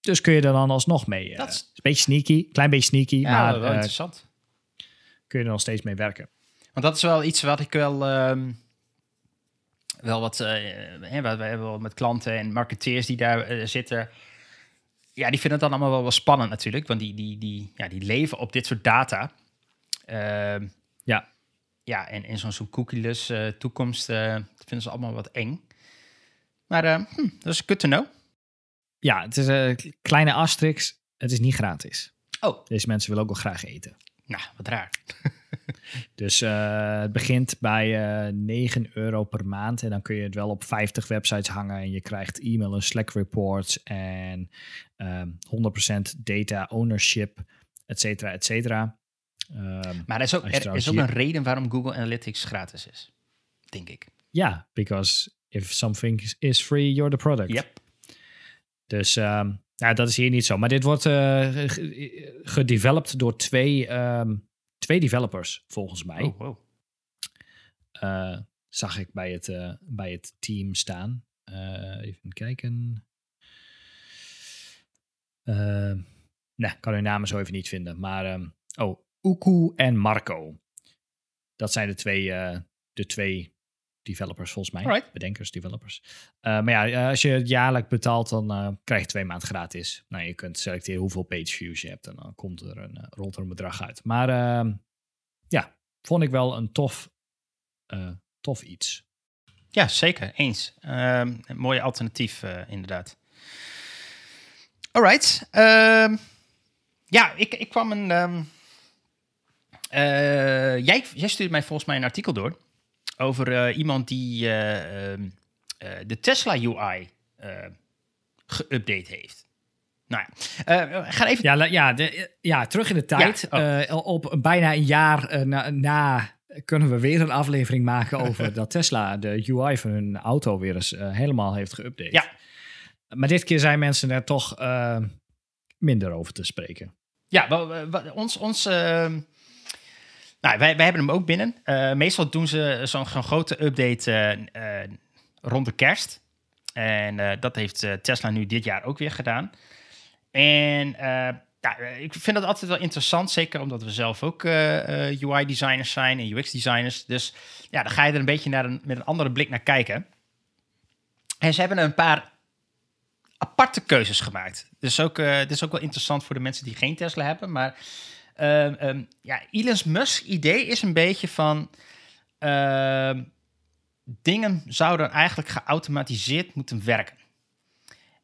dus kun je er dan alsnog mee. Dat is- een beetje sneaky, klein beetje sneaky, Ja, maar wel interessant. kun je er nog steeds mee werken. Want dat is wel iets wat ik wel, ehm, wel wat, eh, hè, wat we hebben wel met klanten en marketeers die daar eh, zitten. Ja, die vinden het dan allemaal wel, wel spannend natuurlijk, want die, die, die, ja, die leven op dit soort data. Ehm, Ja. Ja, en in zo'n zo'n cookieless eh, toekomst vinden ze allemaal wat eng. Maar hm, dat is good to know. Ja, het is een kleine asterisk. Het is niet gratis. Oh, Deze mensen willen ook wel graag eten. nou, wat raar. Dus eh, het begint bij eh 9 euro per maand. En dan kun je het wel op 50 websites hangen. En je krijgt e-mail en Slack reports. En ehm 100% data ownership, et cetera, et cetera. Ehm, Maar er is ook, er is ook hier- een reden waarom Google Analytics gratis is, denk ik. Ja, because if something is- free, you're the product. Yep. Dus ehm, ja, dat is hier niet zo. Maar dit wordt ge- gedeveloped door twee, ehm, twee developers, volgens mij. Oh, wow. Eh, zag ik bij het, eh, bij het team staan. Eh, even kijken. Uh, nee, kan hun namen zo even niet vinden. Maar, ehm, oh, Uku en Marco. Dat zijn de twee, de twee developers volgens mij. Alright. Bedenkers, developers. Eh, maar ja, eh, als je het jaarlijk betaalt, dan eh, krijg je twee maanden gratis. Nou, je kunt selecteren hoeveel page views je hebt en dan komt er een, rolt er een bedrag uit. Maar ehm, ja, vond ik wel een tof, eh, tof iets. Ja, zeker. Eens. Ehm, een mooie alternatief, eh, inderdaad. Alright. ehm, ja, ik, ik kwam een... ehm, eh, jij, jij stuurde mij volgens mij een artikel door... over eh, iemand die eh, ehm, eh, de Tesla UI geüpdate heeft. Nou ja, gaan even... Ja, ja, de, ja terug in de tijd. Ja, Eh, op bijna een jaar na, na kunnen we weer een aflevering maken over dat Tesla de UI van hun auto weer eens helemaal heeft geüpdate. Ja. Maar dit keer zijn mensen er toch minder over te spreken. Ja, wel, wel, wel, ons... ons ehm, nou, wij, wij hebben hem ook binnen. Eh, meestal doen ze zo'n grote update eh, eh, rond de kerst. En dat heeft Tesla nu dit jaar ook weer gedaan. En ja, ik vind dat altijd wel interessant, zeker omdat we zelf ook UI-designers zijn en UX-designers. Dus ja, dan ga je er een beetje naar met een andere blik naar kijken. En ze hebben een paar aparte keuzes gemaakt. Dus ook, eh dit is ook wel interessant voor de mensen die geen Tesla hebben. Maar ehm, ehm, ja, Elon Musk idee is een beetje van... ehm, dingen zouden eigenlijk geautomatiseerd moeten werken.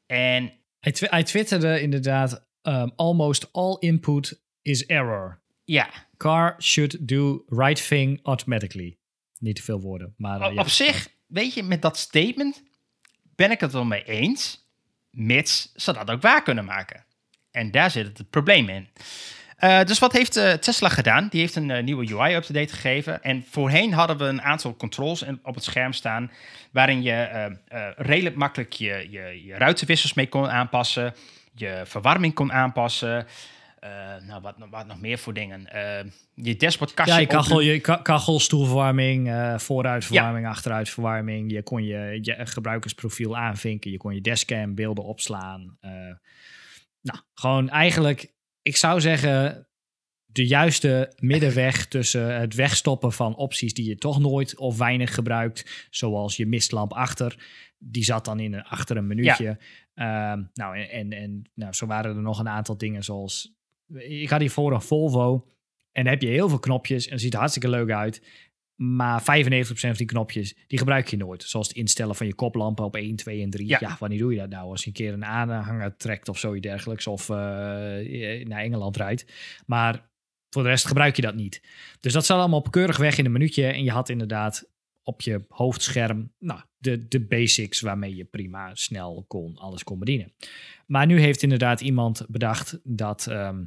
En Hij, twi- hij twitterde inderdaad, um, almost all input is error. ja, Car should do right thing automatically. Niet te veel woorden, maar eh, op, ja. op zich, weet je, met dat statement ben ik het wel mee eens, mits ze dat ook waar kunnen maken. En daar zit het, het probleem in. Eh, dus wat heeft eh, Tesla gedaan? Die heeft een eh, nieuwe UI-update gegeven. En voorheen hadden we een aantal controls op het scherm staan... waarin je redelijk makkelijk je, je, je ruitenwissers mee kon aanpassen... je verwarming kon aanpassen... Nou, wat, nog- wat nog meer voor dingen? Je dashboardkastje Ja, je kachel, je kachel, stoelverwarming, vooruitverwarming, achteruitverwarming. Je kon je, je gebruikersprofiel aanvinken. Je kon je dashcam beelden opslaan. Nou, gewoon eigenlijk, ik zou zeggen, de juiste middenweg tussen het wegstoppen van opties die je toch nooit of weinig gebruikt. Zoals je mistlamp achter. Die zat dan in een, achter een minuutje. Ehm, nou, en, en, nou, zo waren er nog een aantal dingen zoals... Ik had hiervoor een Volvo. En dan heb je heel veel knopjes en het ziet er hartstikke leuk uit. Maar 95% van die knopjes, die gebruik je nooit. Zoals het instellen van je koplampen op 1, 2 en 3. Ja. Ja, wanneer doe je dat nou? Als je een keer een aanhanger trekt of zoiets dergelijks. Of eh, naar Engeland rijdt. Maar voor de rest gebruik je dat niet. Dus dat zat allemaal keurig weg in een minuutje. En je had inderdaad op je hoofdscherm nou, de, de basics waarmee je prima snel kon, alles kon bedienen. Maar nu heeft inderdaad iemand bedacht dat ehm,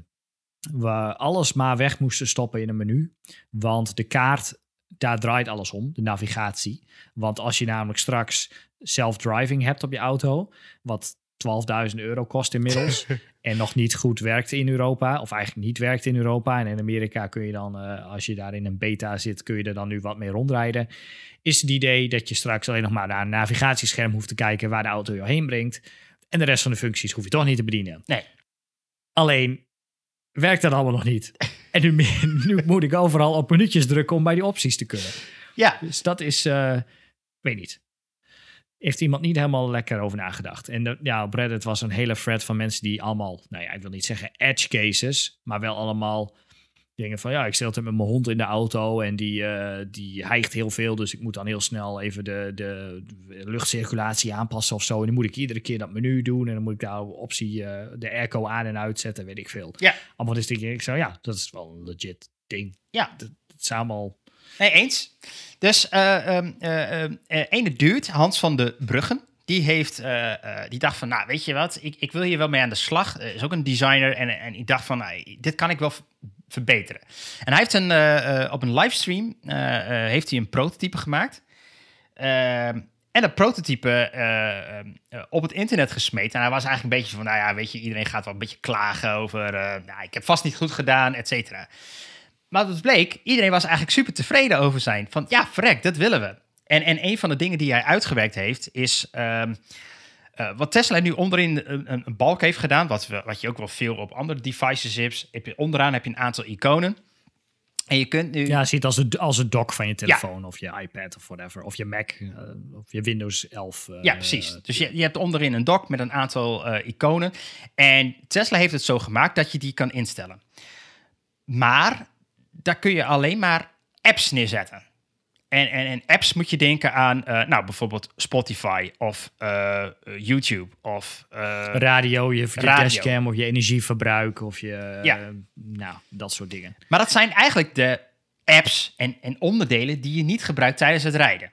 we alles maar weg moesten stoppen in een menu. Want de kaart, daar draait alles om, de navigatie. Want als je namelijk straks self-driving hebt op je auto, wat 12.000 euro kost inmiddels. en nog niet goed werkt in Europa. Of eigenlijk niet werkt in Europa. En in Amerika kun je dan, eh, als je daar in een beta zit, kun je er dan nu wat mee rondrijden. Is het idee dat je straks alleen nog maar naar een navigatiescherm hoeft te kijken waar de auto je heen brengt. En de rest van de functies hoef je toch niet te bedienen. Nee. Alleen werkt dat allemaal nog niet. En nu, nu moet ik overal op minuutjes drukken om bij die opties te kunnen. Ja, Dus dat is, eh weet niet. Heeft iemand niet helemaal lekker over nagedacht. En de- ja, op Reddit was een hele thread van mensen die allemaal, nou ja, ik wil niet zeggen edge cases, maar wel allemaal dingen van, ja, ik zit altijd met mijn hond in de auto en die, eh, die hijgt heel veel, dus ik moet dan heel snel even de, de, de luchtcirculatie aanpassen of zo. En dan moet ik iedere keer dat menu doen en dan moet ik daar op optie eh, de airco aan en uitzetten, weet ik veel. Ja. Allemaal dus dingen, ik zou, ja, dat is wel een legit ding. ja. Dat, dat is allemaal... Nee, eens. Dus eh, ene dude, Hans van de Bruggen, die, heeft, die dacht van, nou, weet je wat, ik, ik wil hier wel mee aan de slag. Is ook een designer en, en ik dacht van, nou, dit kan ik wel verbeteren. En hij heeft een, eh, eh, op een livestream eh, heeft hij een prototype gemaakt. En dat prototype op het internet gesmeten. En hij was eigenlijk een beetje van, nou ja, weet je, iedereen gaat wel een beetje klagen over, nou, ik heb vast niet goed gedaan, et cetera. Maar wat bleek, iedereen was eigenlijk super tevreden over zijn. Van ja, verrek, dat willen we. En, en een van de dingen die hij uitgewerkt heeft, is ehm, eh, wat Tesla nu onderin een, een, een balk heeft gedaan, wat, we, wat je ook wel veel op andere devices hebt. Heb je, onderaan heb je een aantal iconen. En je kunt nu. Ja, ziet als het als het dock van je telefoon of je iPad of whatever. Of je Mac eh, of je Windows 11. eh, Ja, precies. Dus je, je hebt onderin een dock met een aantal iconen. En Tesla heeft het zo gemaakt dat je die kan instellen. Maar daar kun je alleen maar apps neerzetten. En, en, en apps moet je denken aan, eh, nou bijvoorbeeld Spotify of eh, eh, YouTube of eh, Radio, je, je Radio. dashcam of je energieverbruik of je... Ja. nou, dat soort dingen. Maar dat zijn eigenlijk de apps en, en onderdelen die je niet gebruikt tijdens het rijden.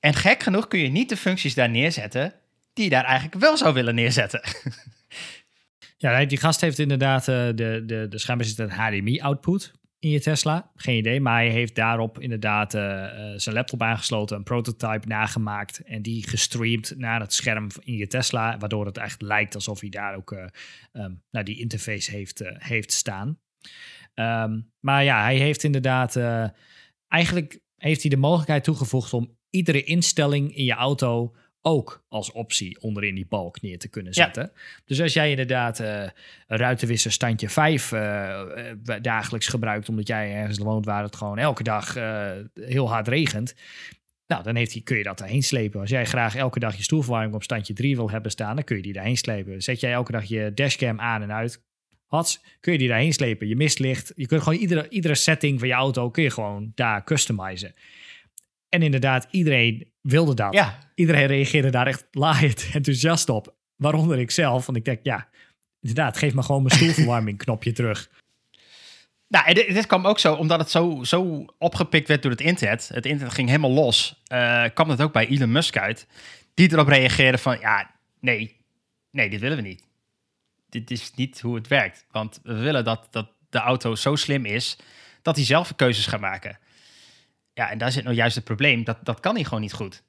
En gek genoeg kun je niet de functies daar neerzetten die je daar eigenlijk wel zou willen neerzetten. Ja, die gast heeft inderdaad de, de, de schijnbaar HDMI-output in je Tesla. Geen idee, maar hij heeft daarop inderdaad eh, eh, zijn laptop aangesloten, een prototype nagemaakt en die gestreamd naar het scherm in je Tesla, waardoor het echt lijkt alsof hij daar ook ehm, nou, die interface heeft, heeft staan. Ehm, maar ja, hij heeft inderdaad, eigenlijk heeft hij de mogelijkheid toegevoegd om iedere instelling in je auto ook als optie onderin die balk neer te kunnen Ja. zetten. Dus als jij inderdaad eh, een ruitenwisser standje 5 eh, eh, dagelijks gebruikt, omdat jij ergens woont waar het gewoon elke dag eh, heel hard regent, nou, dan heeft hij, kun je dat daarheen slepen. Als jij graag elke dag je stoelverwarming op standje 3 wil hebben staan, dan kun je die daarheen slepen. Zet jij elke dag je dashcam aan en uit, hats, kun je die daarheen slepen. Je mistlicht, je kunt gewoon iedere, iedere setting van je auto kun je gewoon daar customizen. En inderdaad, iedereen wilde dat. Ja, Iedereen reageerde daar echt laaiend enthousiast op. Waaronder ik zelf. Want ik denk, ja, inderdaad, geef me gewoon mijn stoelverwarming knopje terug. Nou, en dit, dit kwam ook zo, omdat het zo, zo opgepikt werd door het internet. Het internet ging helemaal los. eh, kwam het ook bij Elon Musk uit. Die erop reageerde van, ja, nee, nee, dit willen we niet. Dit is niet hoe het werkt. Want we willen dat, dat de auto zo slim is, dat hij zelf keuzes gaat maken. Ja, en daar zit nou juist het probleem. Dat, dat kan hij gewoon niet goed.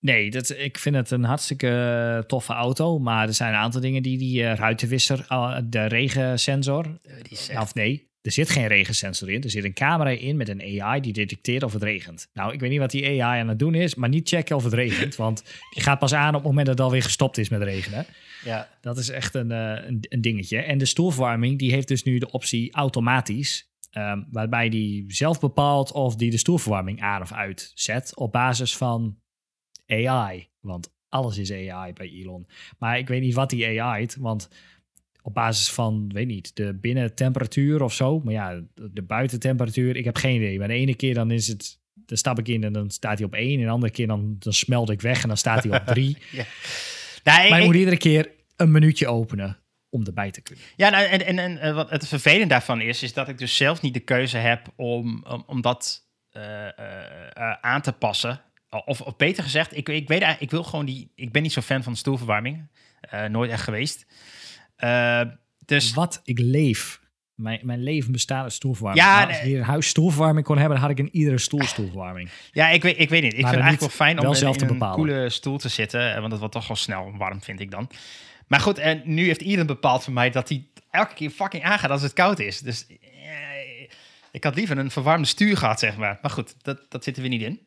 Nee, dat, ik vind het een hartstikke eh, toffe auto. Maar er zijn een aantal dingen die die eh, ruitenwisser, uh, de regensensor, Eh, die of nee, er zit geen regensensor in. Er zit een camera in met een AI die detecteert of het regent. Nou, ik weet niet wat die AI aan het doen is, maar niet checken of het regent. Want die gaat pas aan op het moment dat het alweer gestopt is met regenen. ja. Dat is echt een, een, een dingetje. En de stoelverwarming die heeft dus nu de optie automatisch. Ehm, waarbij die zelf bepaalt of die de stoelverwarming aan of uit zet. Op basis van AI. Want alles is AI bij Elon. Maar ik weet niet wat die AI't. Want op basis van, weet niet, de binnentemperatuur of zo. Maar ja, de, buitentemperatuur, ik heb geen idee. Maar de ene keer dan is het, dan stap ik in en dan staat hij op één. En de andere keer dan, dan smelt ik weg en dan staat hij op drie. Ja. Nou, maar je ik- moet iedere keer een minuutje openen om erbij te kunnen. Ja, nou, en, en, en eh, wat het vervelend daarvan is, is dat ik dus zelf niet de keuze heb om, om, om dat eh, eh, aan te passen. Of, of beter gezegd, ik, ik, weet, eigenlijk- ik wil gewoon die. Ik ben niet zo fan van stoelverwarming. Nooit echt geweest. Dus Wat ik leef. Mijn, mijn leven bestaat uit stoelverwarming. Ja, Nou, als ik hier een huis stoelverwarming kon hebben, dan had ik in iedere stoel stoelverwarming. ja, ik weet, ik weet niet. Ik Maar vind het eigenlijk wel fijn om wel zelf in te een bepalen. coole stoel te zitten. Want het wordt toch wel snel warm, vind ik dan. Maar goed, en nu heeft iedereen bepaald voor mij dat hij elke keer fucking aangaat als het koud is. Dus eh, ik had liever een verwarmde stuur gehad, zeg maar. Maar goed, dat, dat zit er weer niet in.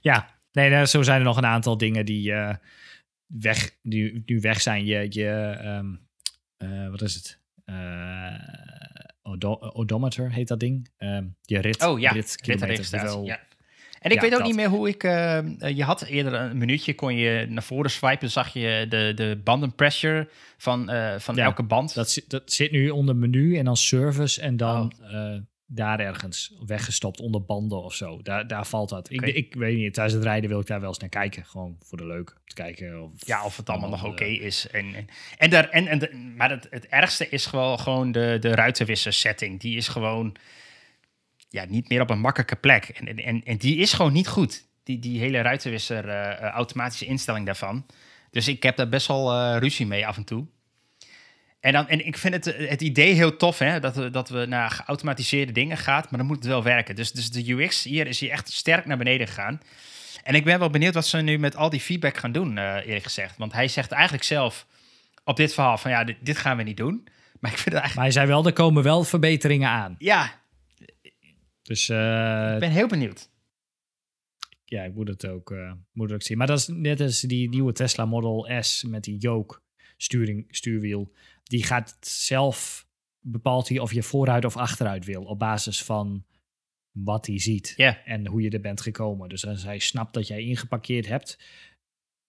Ja, nee, nou, zo zijn er nog een aantal dingen die eh, weg, nu, nu weg zijn. Je, je ehm, eh, wat is het? Odo- odometer heet dat ding. Ehm, je rit, Oh ja, rit hoeveel- ja. En ik Ja, weet ook dat. niet meer hoe ik... eh, eh, je had eerder een minuutje, kon je naar voren swipen, zag je de, de bandenpressure van, eh, van Ja, elke band. Dat, zit- dat zit nu onder menu en dan service en dan Oh. daar ergens weggestopt onder banden of zo. Daar, daar valt dat. Ik, ik weet niet, tijdens het rijden wil ik daar wel eens naar kijken. Gewoon voor de leuk. Om te kijken of, ja, of het allemaal nog oké is. En, en, en, daar, en, en maar het, het ergste is gewoon, gewoon de, de ruitenwisser setting. Die is gewoon ja, niet meer op een makkelijke plek. En, en, en, die is gewoon niet goed. Die, die hele ruitenwisser eh, automatische instelling daarvan. Dus ik heb daar best wel eh, ruzie mee af en toe. En, dan, en ik vind het, het idee heel tof, hè, dat, we, dat we naar geautomatiseerde dingen gaan, maar dan moet het wel werken. Dus, dus de UX hier is hier echt sterk naar beneden gegaan. En ik ben wel benieuwd wat ze nu met al die feedback gaan doen, eerlijk gezegd. Want hij zegt eigenlijk zelf op dit verhaal van ja, dit, dit gaan we niet doen. Maar ik vind het eigenlijk, Maar hij zei wel, er komen wel verbeteringen aan. ja, Dus eh, ik ben heel benieuwd. ja, ik moet het, ook, eh, moet het ook zien. Maar dat is net als die nieuwe Tesla Model S met die yoke sturing, stuurwiel. Die gaat zelf, bepaalt hij of je vooruit of achteruit wil. Op basis van wat hij ziet en hoe je er bent gekomen. Dus als hij snapt dat jij ingeparkeerd hebt,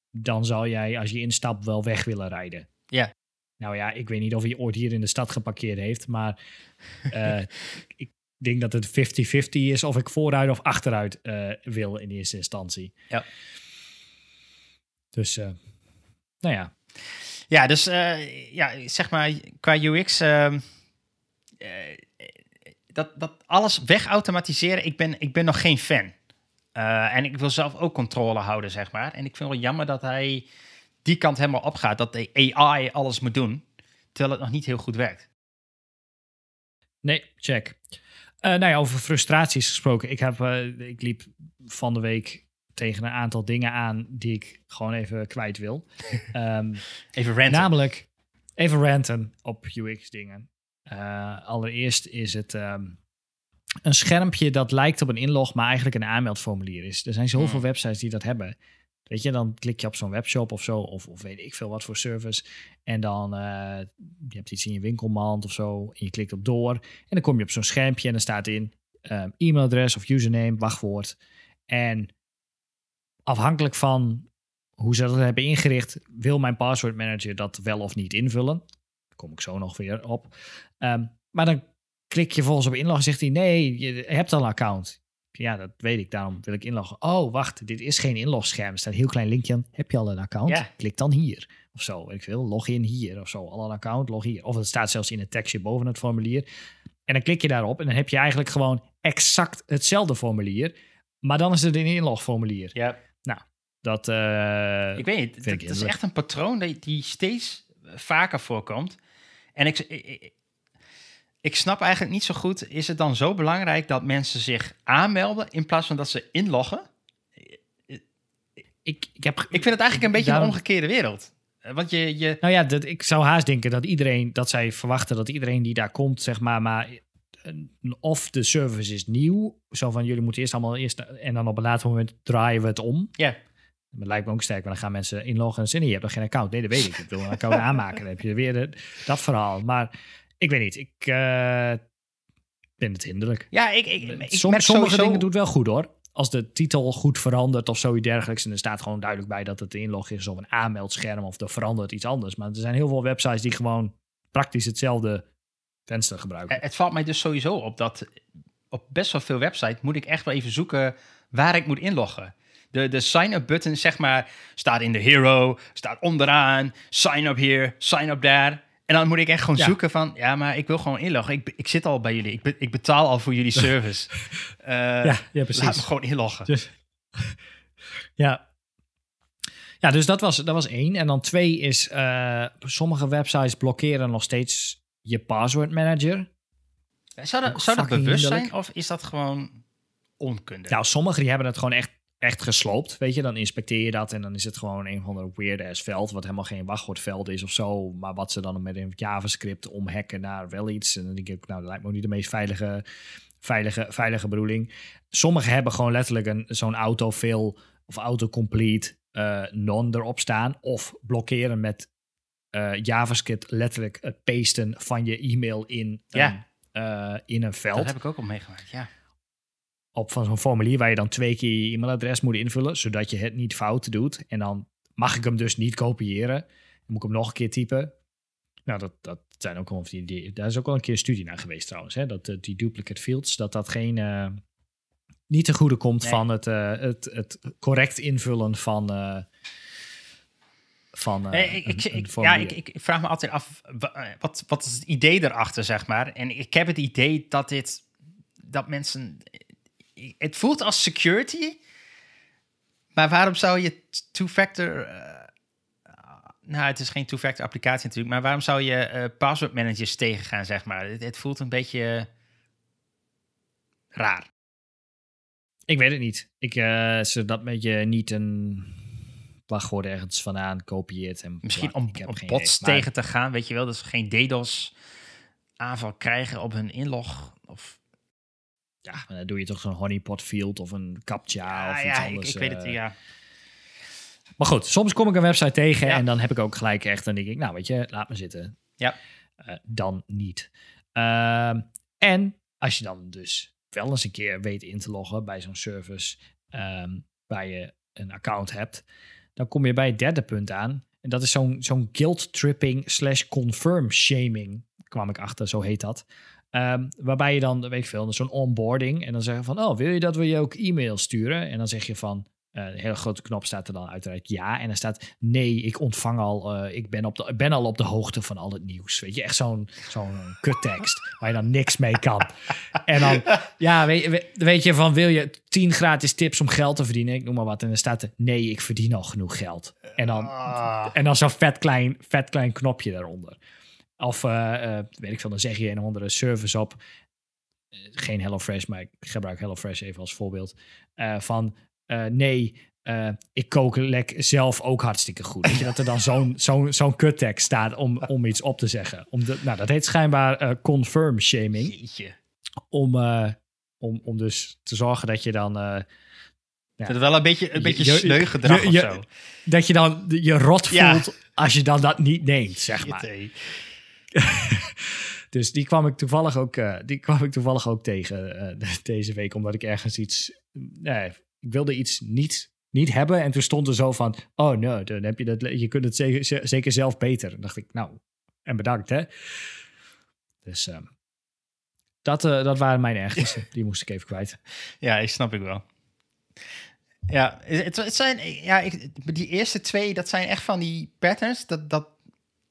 dan zal jij als je instapt wel weg willen rijden. Ja. Nou ja, ik weet niet of hij ooit hier in de stad geparkeerd heeft, maar eh, ik denk dat het 50-50 is of ik vooruit of achteruit eh, wil in eerste instantie. Ja. Dus, eh, nou ja, Ja, dus eh, ja, zeg maar qua UX, ehm, eh, dat, dat alles wegautomatiseren, ik ben, ik ben nog geen fan. En ik wil zelf ook controle houden, zeg maar. En ik vind het wel jammer dat hij die kant helemaal opgaat, dat de AI alles moet doen, terwijl het nog niet heel goed werkt. nee, check. Eh, nou ja, over frustraties gesproken. Ik, heb, eh, ik liep van de week tegen een aantal dingen aan die ik gewoon even kwijt wil. Ehm, Even ranten. Namelijk, even ranten op UX-dingen. Eh, allereerst is het ehm, een schermpje dat lijkt op een inlog, maar eigenlijk een aanmeldformulier is. Er zijn zoveel Hmm. websites die dat hebben. Weet je, dan klik je op zo'n webshop of zo, of, of weet ik veel wat voor service. En dan, eh, je hebt iets in je winkelmand of zo, en je klikt op door. En dan kom je op zo'n schermpje en dan staat in ehm, e-mailadres of username, wachtwoord. En afhankelijk van hoe ze dat hebben ingericht, wil mijn password manager dat wel of niet invullen. Daar kom ik zo nog weer op. Ehm, maar dan klik je volgens op inloggen en zegt hij: Nee, je hebt al een account. Ja, dat weet ik, daarom wil ik inloggen. Oh, wacht, dit is geen inlogscherm. Er staat een heel klein linkje aan. Heb je al een account? Ja. Klik dan hier. Of zo, ik veel. Log in hier of zo. Al een account, log hier. Of het staat zelfs in het tekstje boven het formulier. En dan klik je daarop en dan heb je eigenlijk gewoon exact hetzelfde formulier. Maar dan is het een inlogformulier. Ja, Dat, eh, ik weet niet. Het is echt een patroon die, die steeds vaker voorkomt. En ik, ik, snap eigenlijk niet zo goed, is het dan zo belangrijk dat mensen zich aanmelden in plaats van dat ze inloggen? ik, ik, heb, Ik vind het eigenlijk een beetje Daarom- een omgekeerde wereld. Eh, Want je, je Nou ja, dat, ik zou haast denken dat iedereen, dat zij verwachten dat iedereen die daar komt, zeg maar, maar eh, of de service is nieuw, zo van jullie moeten eerst allemaal eerst, en dan op een later moment draaien we het om. ja, Dat lijkt me ook sterk, want dan gaan mensen inloggen en zeggen, nee, je hebt nog geen account. Nee, dat weet ik. Ik wil een account aanmaken. Dan heb je weer de- dat verhaal. Maar ik weet niet, ik eh vind het hinderlijk. ja ik, ik, ik Som- merk sommige sowieso... dingen doet wel goed hoor. als de titel goed verandert of zoiets dergelijks. En er staat gewoon duidelijk bij dat het inlog is of een aanmeldscherm of er verandert iets anders. Maar er zijn heel veel websites die gewoon praktisch hetzelfde venster gebruiken. Het valt mij dus sowieso op dat op best wel veel websites moet ik echt wel even zoeken waar ik moet inloggen. De, de sign-up button, zeg maar, staat in de hero, staat onderaan, sign up here, sign up there. En dan moet ik echt gewoon Ja. zoeken van, ja, maar ik wil gewoon inloggen. Ik, ik zit al bij jullie, ik, be- ik betaal al voor jullie service. Eh, ja, ja, Laat precies. me gewoon inloggen. Dus, ja. Ja, dus dat was, dat was één. En dan twee is, eh, sommige websites blokkeren nog steeds je password manager. Zou dat, zou dat bewust zijn of is dat gewoon onkunde? Nou, sommigen die hebben het gewoon echt, echt gesloopt. Weet je, dan inspecteer je dat en dan is het gewoon een van de weird ass veld, wat helemaal geen wachtwoordveld is of zo. Maar wat ze dan met een JavaScript omhacken naar wel iets. En dan denk ik, nou, dat lijkt me ook niet de meest veilige, veilige, veilige bedoeling. Sommigen hebben gewoon letterlijk een, zo'n autofill of autocomplete eh non erop staan. Of blokkeren met eh, JavaScript letterlijk het pasten van je e-mail in, Ja. een, eh, in een veld dat heb ik ook al meegemaakt, ja. Op van zo'n formulier waar je dan twee keer je e-mailadres moet invullen, zodat je het niet fout doet. En dan mag ik hem dus niet kopiëren. Dan moet ik hem nog een keer typen. Nou, dat, dat zijn ook wel die, die, daar is ook wel een keer een studie naar geweest trouwens. Hè? Dat eh, die duplicate fields, dat dat geen eh, niet te goede komt Nee. van het, eh, het, het correct invullen van. van Nee, ik, een- ja, ik, ik vraag me altijd af, wa- wat, wat is het idee erachter, zeg maar? En ik heb het idee dat dit, dat mensen, het voelt als security, maar waarom zou je two-factor, eh, nou, het is geen two-factor applicatie natuurlijk, maar waarom zou je eh password managers tegengaan, zeg maar? Het, het voelt een beetje raar. Ik weet het niet. Ik, eh zodat met je niet een wachtwoord ergens vandaan kopieert. En Misschien om, om bots tegen te gaan, weet je wel, dat ze geen DDoS aanval krijgen op hun inlog of Ja, maar dan doe je toch zo'n honeypot field of een captcha Ja, of iets ja, ik, anders. ik weet het, eh. ja. Maar goed, soms kom ik een website tegen en dan heb ik ook gelijk echt, dan denk ik, nou weet je, laat me zitten. Ja. Eh, dan niet. Ehm, en als je dan dus wel eens een keer weet in te loggen bij zo'n service ehm, waar je een account hebt, dan kom je bij het derde punt aan. En dat is zo'n zo'n guilt tripping slash confirm shaming, kwam ik achter, zo heet dat. Ehm, waarbij je dan, weet ik veel, zo'n onboarding. En dan zeggen van, oh, wil je dat we je ook e-mail sturen? En dan zeg je van, eh, een hele grote knop staat er dan uiteraard ja. En dan staat, nee, ik ontvang al, eh, ik ben, op de, ben al op de hoogte van al het nieuws. Weet je, echt zo'n zo'n kuttekst waar je dan niks mee kan. En dan, ja, weet, weet- weet je van, wil je 10 gratis tips om geld te verdienen? Ik noem maar wat. En dan staat er, nee, ik verdien al genoeg geld. En dan, Ah. en dan zo'n vet klein, vet klein knopje daaronder. Of eh, eh, weet ik veel, dan zeg je een of andere service op. Eh, geen HelloFresh, maar ik gebruik HelloFresh even als voorbeeld. Van nee, ik kook lek zelf ook hartstikke goed. Weet je, dat er dan zo'n zo'n zo'n kuttekst staat om, om iets op te zeggen. Om de, nou, dat heet schijnbaar confirm shaming. Jeetje. Om, om, om dus te zorgen dat je dan... eh, Dat wel een beetje, een Je- beetje je- sneu gedrag je- of je- zo. dat je dan je rot Ja. voelt als je dan dat niet neemt, zeg maar. dus die kwam ik toevallig ook, eh, die kwam ik toevallig ook tegen eh, deze week, omdat ik ergens iets, nee, ik wilde iets niet, niet hebben en toen stond er zo van, oh nee, dan heb je dat, je kunt het zeker, ze- zeker zelf beter. Dan dacht ik, nou, en bedankt hè. Dus ehm, dat, eh, dat waren mijn ergernissen, die moest ik even kwijt. Ja, ik snap ik wel. Ja, het, het zijn, ja ik, die eerste twee, dat zijn echt van die patterns. Dat, dat,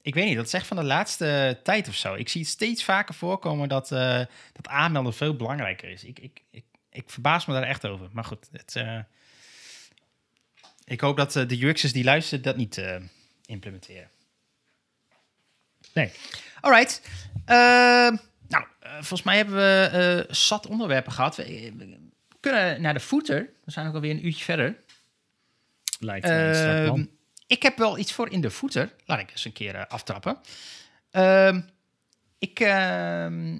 ik weet niet, dat is echt van de laatste tijd of zo. Ik zie het steeds vaker voorkomen dat, eh, dat aanmelden veel belangrijker is. Ik, ik, ik, ik verbaas me daar echt over. Maar goed, het, eh, ik hoop dat eh, de UX'ers die luisteren dat niet implementeren. Nee, Alright. Ehm, nou, volgens mij hebben we zat onderwerpen gehad. We, kunnen naar de footer. We zijn ook alweer een uurtje verder. lijkt mij een. Ehm, ik heb wel iets voor in de footer. Laat ik eens een keer eh, aftrappen. Ehm, ik, ehm,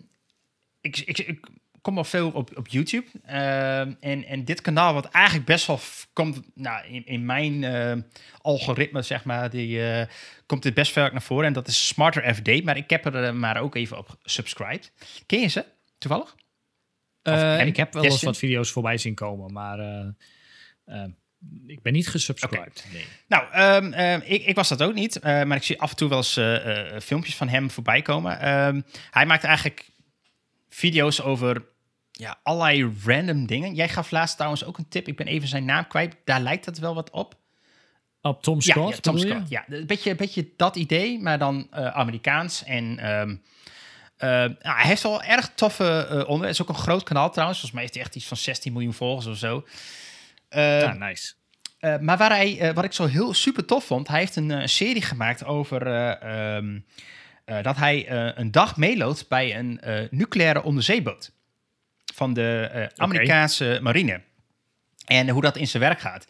ik, ik, ik kom al veel op, op YouTube. Ehm, en, en dit kanaal, wat eigenlijk best wel komt nou, in, in mijn eh, algoritme, zeg maar, die, eh, komt dit best vaak naar voren. En dat is Smarter FD. Maar ik heb er maar ook even op subscribed. Ken je ze toevallig? Hem, ik heb wel eens wat video's voorbij zien komen, maar ik ben niet gesubscribed. Nee. Nou, ehm, ehm, ik, ik was dat ook niet, eh, maar ik zie af en toe wel eens eh, eh, filmpjes van hem voorbij komen. Ehm, hij maakt eigenlijk video's over ja, allerlei random dingen. Jij gaf laatst trouwens ook een tip. Ik ben even zijn naam kwijt. Daar lijkt het wel wat op. Op Tom Scott? ja, Tom? Scott. Ja, een beetje, een beetje dat idee, maar dan Amerikaans. En nou, hij heeft wel erg toffe onderwerpen. Het is ook een groot kanaal trouwens. Volgens mij heeft hij echt iets van 16 miljoen volgers of zo. Eh, Ah, nice. eh, maar waar hij, eh, wat ik zo heel super tof vond, hij heeft een eh, serie gemaakt over eh, ehm, eh, dat hij een dag meeloopt bij een nucleaire onderzeeboot van de Amerikaanse marine. En hoe dat in zijn werk gaat.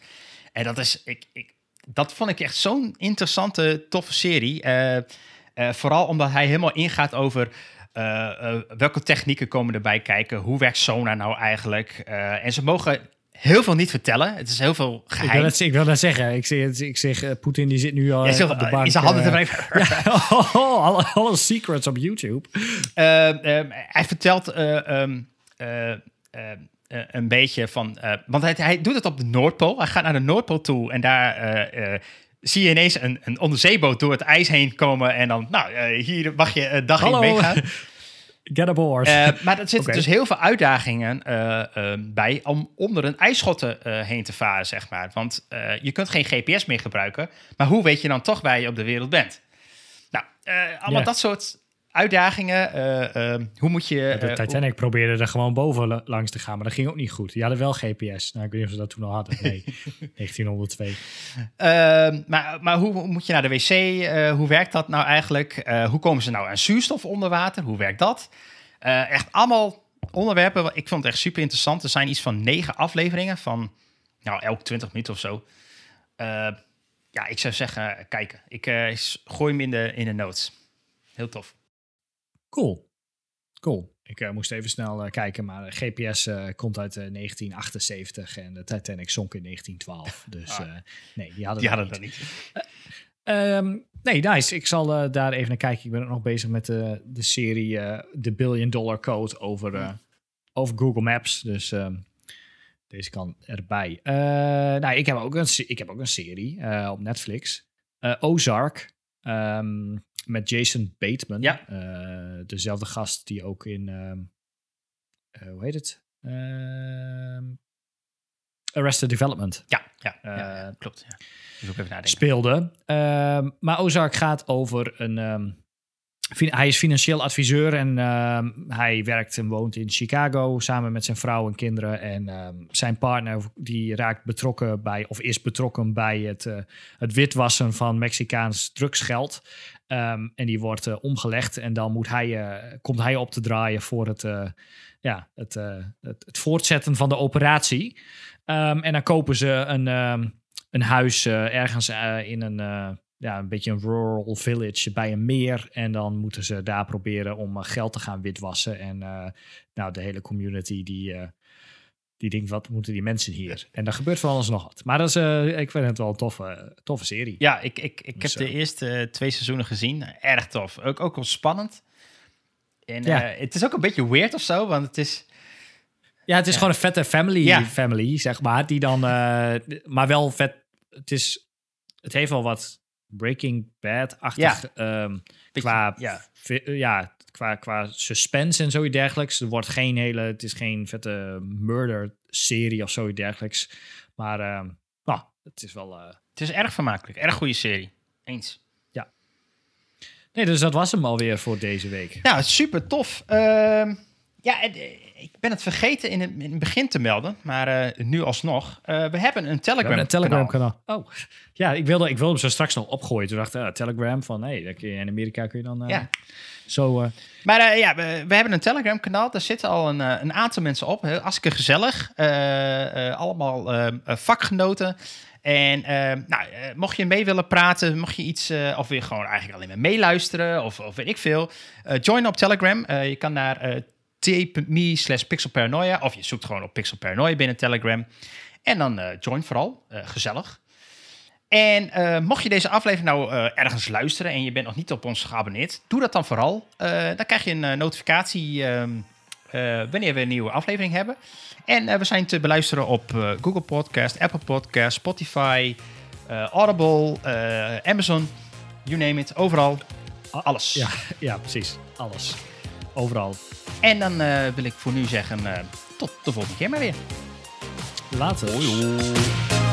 En dat is, ik, ik, dat vond ik echt zo'n interessante, toffe serie. Vooral omdat hij helemaal ingaat over welke technieken komen erbij kijken. Hoe werkt sonar nou eigenlijk? En ze mogen heel veel niet vertellen. Het is heel veel Ik wil, geheim. net, ik wil net zeggen, ik zeg, ik zeg eh, Poetin die zit nu al Ja, eh, op de eh, bank. in zijn handen te ja, oh, alle, alle secrets op YouTube. Eh, eh, hij vertelt eh, ehm, eh, eh, eh, een beetje van... want hij, hij doet het op de Noordpool. Hij gaat naar de Noordpool toe en daar... zie je ineens een, een onderzeeboot door het ijs heen komen. En dan, nou, hier mag je een dag Hallo. in meegaan. Get aboard. Eh, maar er zitten dus heel veel uitdagingen eh, eh, bij om onder een ijsschotte eh, heen te varen, zeg maar. Want je kunt geen GPS meer gebruiken. Maar hoe weet je dan toch waar je op de wereld bent? Nou, allemaal dat soort uitdagingen. eh, eh, hoe moet je... de eh, Titanic probeerde er gewoon boven la- langs te gaan, maar dat ging ook niet goed. Die hadden wel GPS. Nou, ik weet niet of ze dat toen al hadden. Nee, 1902. Ehm, maar maar hoe, moet je naar de wc? Eh, hoe werkt dat nou eigenlijk? Hoe komen ze nou aan zuurstof onder water? Hoe werkt dat? Echt allemaal onderwerpen. Ik vond het echt super interessant. Er zijn iets van negen afleveringen van nou, elk 20 minuten of zo. Ja, ik zou zeggen, kijken. Ik gooi hem in de, in de notes. Heel tof. Cool. Cool. Ik eh, moest even snel eh, kijken, maar eh, GPS komt uit eh, 1978 en de Titanic zonk in 1912. Dus Ah. nee, die hadden Die dat hadden niet. dat niet. Ehm, nee, nice. Ik zal daar even naar kijken. Ik ben ook nog bezig met de, de serie The Billion Dollar Code over, over Google Maps. Dus ehm, deze kan erbij. Nou, ik heb ook een, ik heb ook een serie op Netflix. Ozark. ehm, met Jason Bateman. Ja. Eh, dezelfde gast die ook in... ehm, eh, hoe heet het? Ehm, Arrested Development Ja, ja, Eh, ja, klopt. Ja. Dus ook even nadenken. speelde. Ehm, maar Ozark gaat over een. hij is financieel adviseur en hij werkt en woont in Chicago samen met zijn vrouw en kinderen. En zijn partner die raakt betrokken bij, of is betrokken bij het, het witwassen van Mexicaans drugsgeld. Ehm, en die wordt eh, omgelegd en dan moet hij, eh, komt hij op te draaien voor het, eh, ja, het, het, het voortzetten van de operatie. Ehm, en dan kopen ze een, ehm, een huis ergens in een, ja, een beetje een rural village bij een meer. En dan moeten ze daar proberen om geld te gaan witwassen. En nou, de hele community die, die denkt, wat moeten die mensen hier? En daar gebeurt van alles nog wat. Maar dat is, eh, ik vind het wel een toffe, toffe serie. Ja, ik, ik, ik heb Dus, de eh, eerste eh, twee seizoenen gezien. Erg tof. Ook, ook wel spannend. En Ja. het is ook een beetje weird of zo, want het is... Ja, het is Ja. gewoon een vette family, Ja. family, zeg maar. Die dan, maar wel vet. Het is, het heeft wel wat Breaking Bad-achtig. ehm, Beetje- qua, ja. ja, qua, qua suspense en zoiets dergelijks. Er wordt geen hele, het is geen vette murder-serie of zoiets dergelijks. Maar ehm, nou, het is wel. eh, Het is erg vermakelijk. Erg goede serie. Eens. Nee, dus dat was hem alweer voor deze week. Nou, super tof. Ehm, ja, eh, ik ben het vergeten in het, in het begin te melden, maar eh, nu alsnog. We hebben een We Telegram, kanaal. Telegram-kanaal. Oh, ja, ik wilde, ik wilde hem zo straks nog opgooien. Toen dacht ik, ah, Telegram, van kun je- in Amerika kun je dan Ja. Zo... eh, Maar eh, ja, we, we hebben een Telegram kanaal. Daar zitten al een, eh, een aantal mensen op. Heel Hartstikke gezellig. Allemaal eh, eh, vakgenoten. En eh, nou, mocht je mee willen praten, mocht je iets, of weer gewoon eigenlijk alleen maar meeluisteren, of, of weet ik veel, join op Telegram. Je kan naar eh, t.me slash pixelparanoia, of je zoekt gewoon op pixelparanoia binnen Telegram. En dan join vooral, gezellig. En eh, mocht je deze aflevering nou eh, ergens luisteren en je bent nog niet op ons geabonneerd, doe dat dan vooral. Eh, dan krijg je een eh, notificatie ehm, eh, wanneer we een nieuwe aflevering hebben. En eh, we zijn te beluisteren op eh, Google Podcast, Apple Podcast, Spotify, eh, Audible, eh, Amazon, you name it, overal. Alles. Ja, ja, precies. Alles. Overal. En dan eh, wil ik voor nu zeggen, eh, tot de volgende keer maar weer. Later. Hoi.